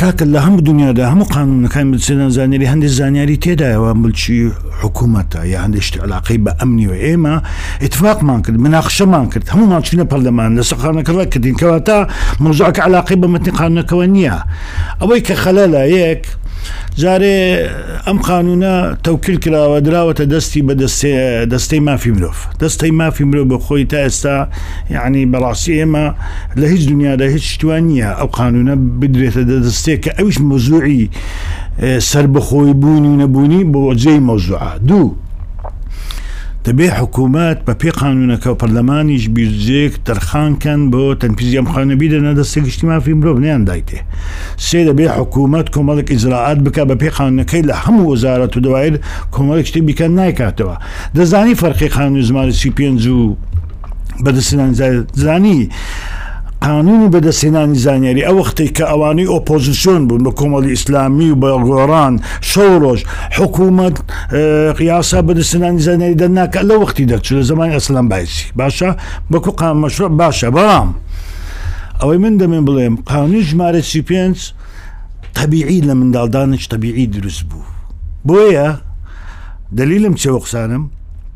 کاکە لە هەموو دنیادا هەموو قانونەکان بچێنە زانیری هەندی زانیاری تێدایەوە ملکی حکوومەتە یا هەندێکشتی علاقی بە ئەمنی و ئێمە اتفاقمان کرد مناقشەمان کرد هەمومان چینە پەرلەمان لە سەقانەکە ڕکردین کەواتە مۆزعکە علاقی بە مەتنی قانونەکەەوە نییە ئەوەی کە خەلە لە یەک جارێ ئەم قانونە تەوکل کراوە دراوەتە دەستی بە دەستێ دەستەی مافی مرۆڤ دەستەی مافی مرۆڤ بە خۆی تا ئێستا یعنی بەڕاستی ئێمە لە هیچ دنیادا هیچ شتوان نییە ئەو قانونە بدرێتە دەدەستێک کە ئەوش مۆزوعی سربەخۆی بوون و نەبوونی بۆ جێی مۆزوعە دوو دەبێ حکوومەت بە پێ قانونەکە و پەرلەمانیش بیرجێک تەرخانکەن بۆ تەنفیزی ئەم خانە بیدەنە دەستە گشتی مافی مرۆڤ نیان دایتێ سێ دەبێ حکوومەت کۆمەڵک ئیزراعات بکە بە پێ قانونەکەی لە هەموو وەزارەت و دوایل کۆمەڵک شتی بیکە نایکاتەوە دەزانی فەرقی قانون زمانی سی پێنج و بەدەستێنانی زانی قانونی بەدەستێنانی زانیاری ئەو وەختەی کە ئەوانەی ئۆپۆزیسیۆن بوون بە کۆمەڵی ئیسلامی و بە گۆڕان شەو ڕۆژ حکوومەت قیاسا بەدەستێنانی زانیاری دەناکە لە وەختی دەرچوو لە زمانی ئەسلام بایسی باشە بەکو قام مەشرە باشە بەڵام ئەوەی من دەمێن بڵێم قانونی ژمارە سی پێنج طبیعی لە منداڵدانش طبیعی دروست بوو بۆیە دلیلم چێوە قسانم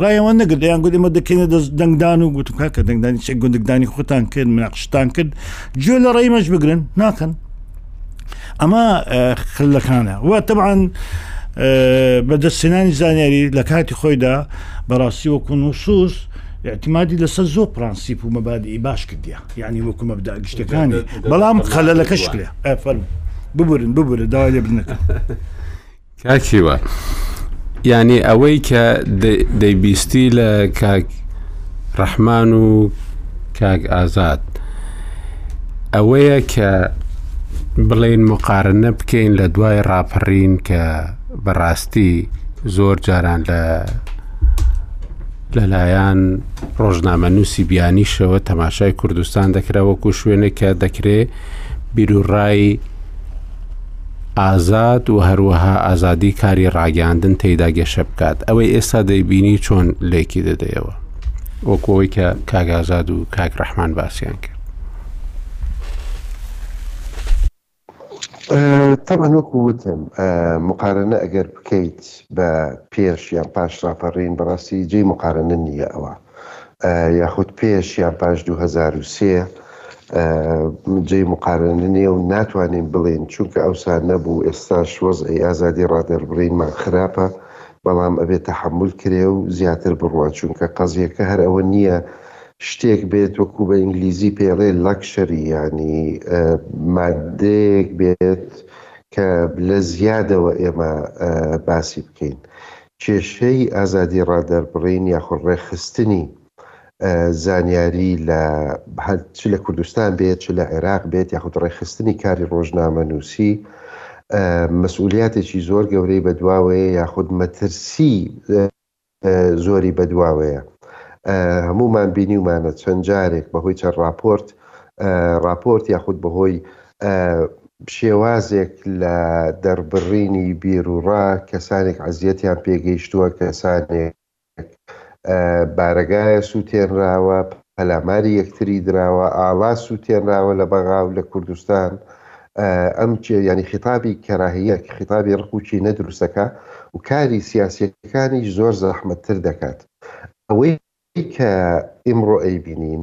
ڕای ئەوان نەگرت دەیان گوت ئێمە دەکەینە دەست دەنگدان و گوتم کاکە دەنگدانی چێک گوندگدانی خۆتان کرد مناقشتان کرد جۆ لە ڕێی مەش بگرن ناکەن ئەمە خلەکانە و تەعاان بەدەستێنانی زانیاری لە کاتی خۆیدا بەڕاستی وەکوون و سووس اعتمادی لەسەر زۆر پرانسیپ و مەبادی باش کردیا یعنی وەکو مەبدا گشتەکانی بەڵام خەلەکەش کرێ ببورن ببورە داوا لێ بنەکە. کاک هیوا یانی ئەوەی کە دەیبیستی لە کاک ڕەحمان و کاک ئازاد ئەوەیە کە بڵین مقارنە بکەین لە دوای ڕاپەڕین کە بەڕاستی زۆر جاران لە لەلایەن ڕۆژنامە نووسی بیانیشەوە تەماشای کوردستان دەکرا وەکو شوێنێکە دەکرێ بیرروڕایی ئازاد و هەروەها ئازادی کاری ڕاگەیاندن تێیدا گەشە بکات ئەوەی ئێستا دەیبینی چۆن لێکی دەدەیەوە وەکەوەی کە کاگازاد و کاک ڕەحمان باسییان کرد تەمان وەکو وتم مقارنە ئەگەر بکەیت بە پێش یان پاش ڕاپەڕین بەڕاستی جێی مقارنە نییە ئەوە یاخود پێش یان پاش دوو هەزار و سێ جێی مقارنە نیە و ناتوانین بڵێین چونکە ئەوسا نەبوو ئێستاش وەزعی ئازادی ڕادەربڕینمان خراپە بەڵام ئەبێ تەحەمول کرێ و زیاتر بڕوا چونکە قەزیەکە هەر ئەوە نیە شتێک بێت وەکو بە ئینگلیزی پێڵێ لەکشەری یانی مادەیەک بێت کە لە زیادەوە ئێمە باسی بکەین کێشەی ئازادی ڕادەربڕین یاخود ڕێکخستنی زانیاری لە هەر چ لە کوردستان بێت چ لە عێراق بێت یاخود ڕێکخستنی کاری ڕۆژنامەنووسی مەسئولیاتێکی زۆر گەورەی بەدواوەیە یاخود مەترسی زۆری بەدواوەیە هەموومان بینیومانە چەند جارێک بەهۆی چەند ڕاپۆرت ڕاپۆرت یاخود بەهۆی شێوازێک لە دەڕبڕینی بیروڕا، کەسانێک ئەزیەتیان پێگەیشتووە، کەسانێک بارەگایە سووتێنراوە، پەلاماری یەکتری دراوە، ئاڵا سووتێنراوە لە بەغا و لە کوردستان، ئەم ینی خیتابی کەراهیەک خیتابی ڕقوچی نەدروستەکە و کاری سیاسەکانی زۆر زەحمەتتر دەکات ئەوەی کە ئیمڕۆ ئەیبینین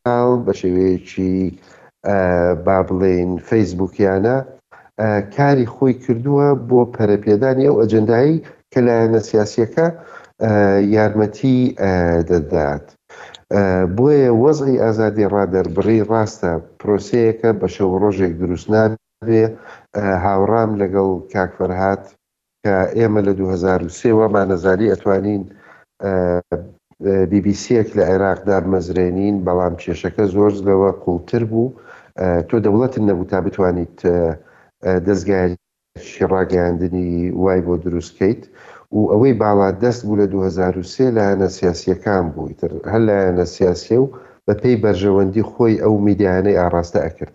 کاناڵ بە شێوەیەکی با بڵێین فەیسبووکیانە کاری خۆی کردووە بۆ پەرەپێدانی ئەو ئەجەندایەی کە لایەنە سیاسییەکە یارمەتی دەدات. بۆیە وەزعی ئازادی ڕادەربڕی ڕاستە پرۆسەیەکە بە شەو و ڕۆژێک دروست نابێ، هاوڕام لەگەڵ کاک فەرهاد. کە ئێمە لە دوو هەزار و سێ وامانەزانی ئەتوانین بی بی سیەک لە عێراق دابمەزرێنین بەڵام کێشەکە زۆرز لەوە قوڵتر بوو تۆ دەوڵەتن نەبوو تا بتوانیت دەستگای ڕاگەیاندنی وای بۆ دروستکەیت و ئەوەی باڵا دەست بوو لە 2023 لایەنە سیاسیەکان بوویتر هەر لایەنە سیاسیە و بەپێی بەرژەوەندی خۆی ئەو میدیانەی ئاڕاستە ئەکرد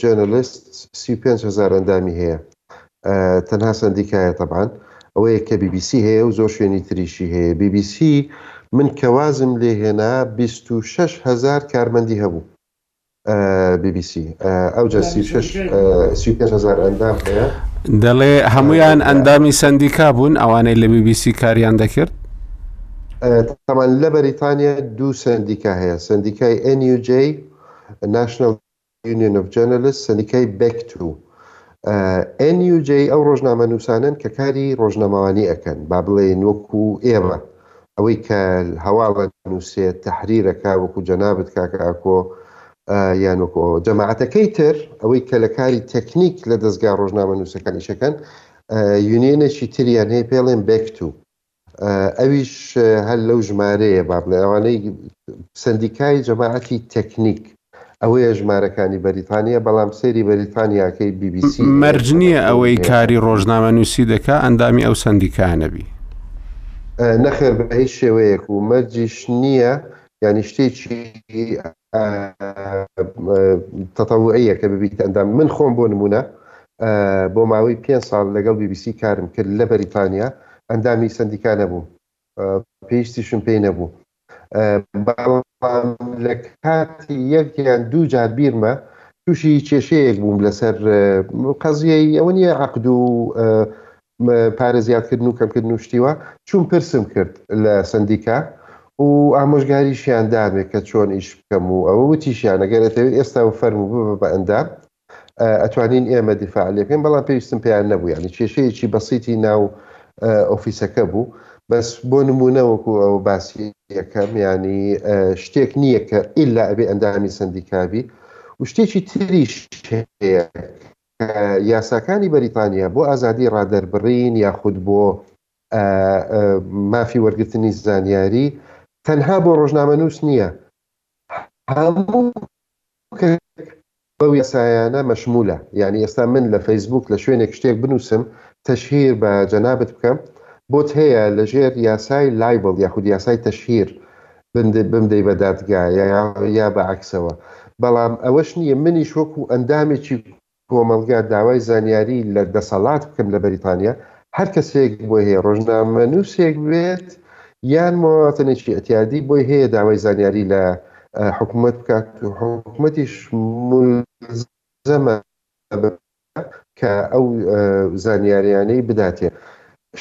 جۆرنالیست سی و پێنج هەزار ئەندامی هەیە تەنها سەندیکایە تەبعەن ئەوەیە کە بی بی سی هەیە و زۆر شوێنی تریشی هەیە بی بی سی من کە وازم لێ هێنا بیست و شەش هەزار کارمەندی هەبوو بی بی سی ئەوجا سی و شەش سی و پێنج هەزار ئەندام هەیە دەڵێ هەمویان ئەندامی سەندیکا بوون ئەوانەی لە بی بی سی کاریان دەکرد تەمان لە بەریتانیا دوو سەندیکا هەیە سەندیکای NUJ National یونیەن ئۆف جۆرنالیست، سەندیکای بەکت و ئێن یو جەی ئەو ڕۆژنامەنووسانەن کە کاری ڕۆژنەماوانی ئەکەن با بڵێین وەکو ئێمە ئەوەی کە هەواڵ ئەنووسێت تەحریر ئەکا وەکو جەنابت کاکە ئاکۆ یان وەکو ئەوە جەماعەتەکەی تر ئەوەی کە لە کاری تەکنیک لە دەستگا ڕۆژنامەنووسەکان ئیشەکەن یونیەنێکی تریان هەیە پێڵێن بەکت و ئەویش هەر لەو ژمارەیە با بڵێ ئەوانەی سندیکای جەماعەتی تەکنیک ئەوەیە ژمارەکانی بەریتانیا بەڵام سێری بەریتانیاکەی BBC مەرج نییە ئەوەی کاری ڕۆژنامە نووسی دەکا ئەندامی ئەو سندیکانەبی نەخێر بە هیچ شێوەیەک و مەرجیش نییە یانی شتێکی تەتەوعیە کە ببیتە ئەندام من خۆم بۆ نمونە بۆ ماوەی پێ ساڵ لەگەڵ بی بی سی کارم کرد لە بەریتانیا ئەندامی سندیکا نەبووم پێویستیشم پێی نەبوو لە کاتی یەکیان دوو جار بیرمە تووشی کێشەیەک بووم لەسەر قەزیایی ئەوە نیە عقد و پارە زیادکردن و کەمکردن و شتی وا، چووم پرسم کرد لە سەندیکا و ئامۆژگاریشیان دامێ کە چۆن ئیش بکەم و ئەوە وتیشیان ئەگەر ئەتەوێ ئێستا و فەرموو ببە بە ئەندام ئەتوانین ئێمە دیفاع لێ بکەین بەڵام پێویستم پێیان نەبوو یانی کێشەیەکی بەسیتی ناو ئۆفیسەکە بوو بەس بۆ نمونە وەکو ئەو باسی یەکەم ینی شتێک نییە کە ئللا ئەبێ ئەندامی سندیکابی و شتێکی تریش کە یاساکانی بەریتانیا بۆ ئازادی ڕادەربڕین یاخود بۆ مافی وەرگرتنی زانیاری تەنها بۆ ڕۆژنامەنووس نییە، هەموو کەسێک بەو یاسایانە مەشموولە، یانی ئێستا من لە فەیسبووک لە شوێنێک شتێک بنووسم تەشهیر بە جەنابت بکەم، بۆت هەیە لەژێر یاسای لایبڵ یاخود یاسای تەشهیر بمدەی بە دادگا یا بە عەکسەوە، بەڵام ئەوەش نییە منیش وەکو ئەندامێکی کۆمەڵگا داوای زانیاری لە دەسەڵات بکەم لە بەریتانیا، هەر کەسێک بۆی هەیە ڕۆژنامەنووسێک بێت یان مواطنێکی ئیعتیادی بۆی هەیە داوای زانیاری لە حکومەت بکات و حکومەتیش مولزەمە کە ئەو زانیاریانەی بداتێ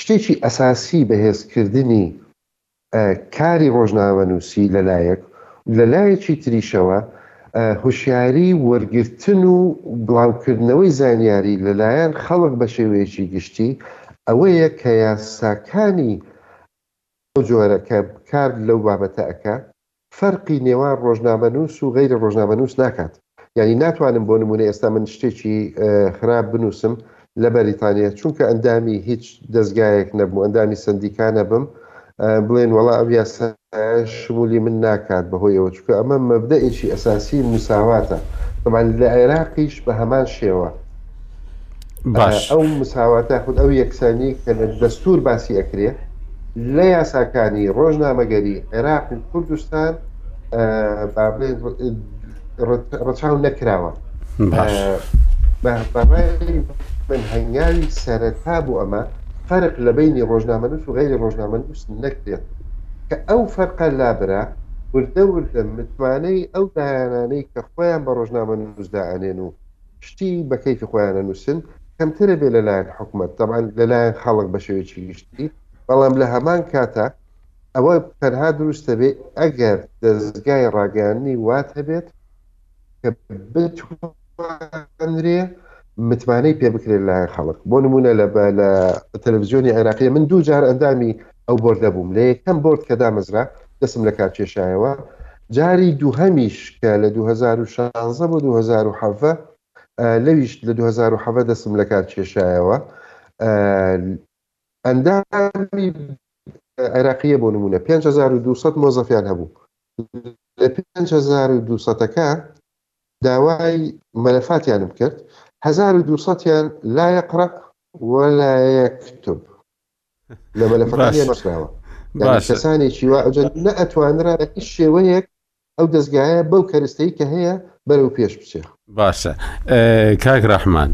شتێکی ئەساسی بەهێزکردنی کاری ڕۆژنامەنووسی لە لایەک و لە لایەکی تریشەوە هوشیاری وەرگرتن و بڵاوکردنەوەی زانیاری لە لایەن خەڵک بە شێوەیەکی گشتی ئەوەیە کە یاساکانی ئەو جۆرە کە کار لەو بابەتە ئەکا، فەرقی نێوان ڕۆژنامەنووس و غەیرە ڕۆژنامەنووس ناکات یانی ناتوانم بۆ نموونە ئێستا من شتێکی خراپ بنووسم لە بەریتانیا چونکە ئەندامی هیچ دەزگایەک نەبم و ئەندامی سندیکا نەبم بڵێن وەڵا ئەو یاسا شمولی من ناکات بەهۆی ئەوە چونکە ئەمە مەبدەئێکی ئەساسی مساواتە طبعا لە عێراقیش بە هەمان شێوە ئەو مساواتە خود ئەو یەکسانی کە لە دەستور باسی ئەکرێ لە یاساکانی ڕۆژنامەگەری عێراق و کوردستان ڕەچاو نەکراوە من هەنگاوی سەرەتا بۆ ئەمە فەرق لە بینی ڕۆژنامەنووس و غیری ڕۆژنامەنووس نەکرێت کە ئەو فەرقە لابرا وردە وردە متمانەی ئەو دایانانەی کە خۆیان بە ڕۆژنامە نووسدا ئەنێن و شتی بە کەیفی خۆیان ئەنووسن کەمترە بێ لە لایەن حکومەت تەبعەن لە لایەن خەڵک بە شێوەیەکی گشتی بەڵام لە هەمان کاتا ئەوە تەنها دروست دەبێ ئەگەر دەزگای ڕاگەیاندنی وات هەبێت کە بتوانرێ متمانەی پێ بکرێت لە لایەن خەڵک بۆ نموونە لە بە لە تەلەڤزیۆنی عێراقییە من دوو جار ئەندامی ئەو بۆردە بووم لە یەکەم بۆرد کە دامەزرا دەستم لە کار کێشایەوە جاری دووهەمیش کە لە دوو هەزار و شانزە بۆ دوو هەزار و حەڤە ئە لەویش لە دوو هەزار و حەڤە دەستم لە کار کێشایەوە ئە ئەندامی عێراقییە بۆ نموونە پێنج هەزار و دوو سەد مۆزەفیان هەبوو لە پێنج هەزار و دوو سەدەکە داوای مەلەفاتیانم کرد هەزار و دوو سەدیان لا یەقرەء ولا یەکتب لە مەلەفەکانی باش نەشراوە یعنی باشە کەسانێکی وا ئەوجە نەئەتوانرا بە هیچ شێوەیەک ئەو دەستگایە بەو کەرستەی کە هەیە بەرەو پێش بچێ باشە ئە، کاک ڕەحمان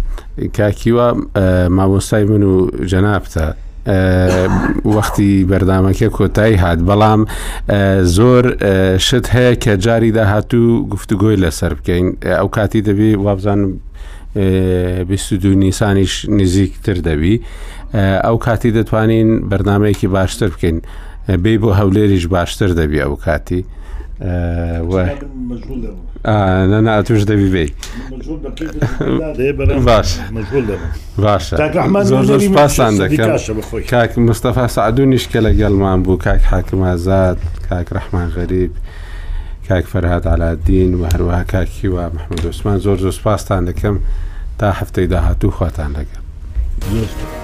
کاکیوا ئە، مامۆستای من و جەنابتە ئە، وەختی بەردامەکە کۆتایی هات بەڵام ئە، زۆر ئە، شت هەیە کە جاری داهاتوو گفتوگۆی لەسەر بکەین ئە، ئەو کاتی دەبێ وابزانم بیست و دوو نیسانیش نزیکتر دەبی ئەو کاتی دەتوانین بەرنمەیەکی باشتر بکەین بێ بۆ هەولێریش باشتر دەبی ئەو کاتی نەنا توش دەبی بێ باش باشە پاسان دەکەم کاک مستەفا سعدونیش کە لەگەڵمان بوو کاک حاکمازات کاک ڕحمان غەریب کاک فەرهاد عەلادین و هەروەها کاک هیوا محمود عوسمان زۆر زۆر سپاستان دەکەم تا هەفتەی داهاتوو خواتان لەگەڵ زۆر سپاس.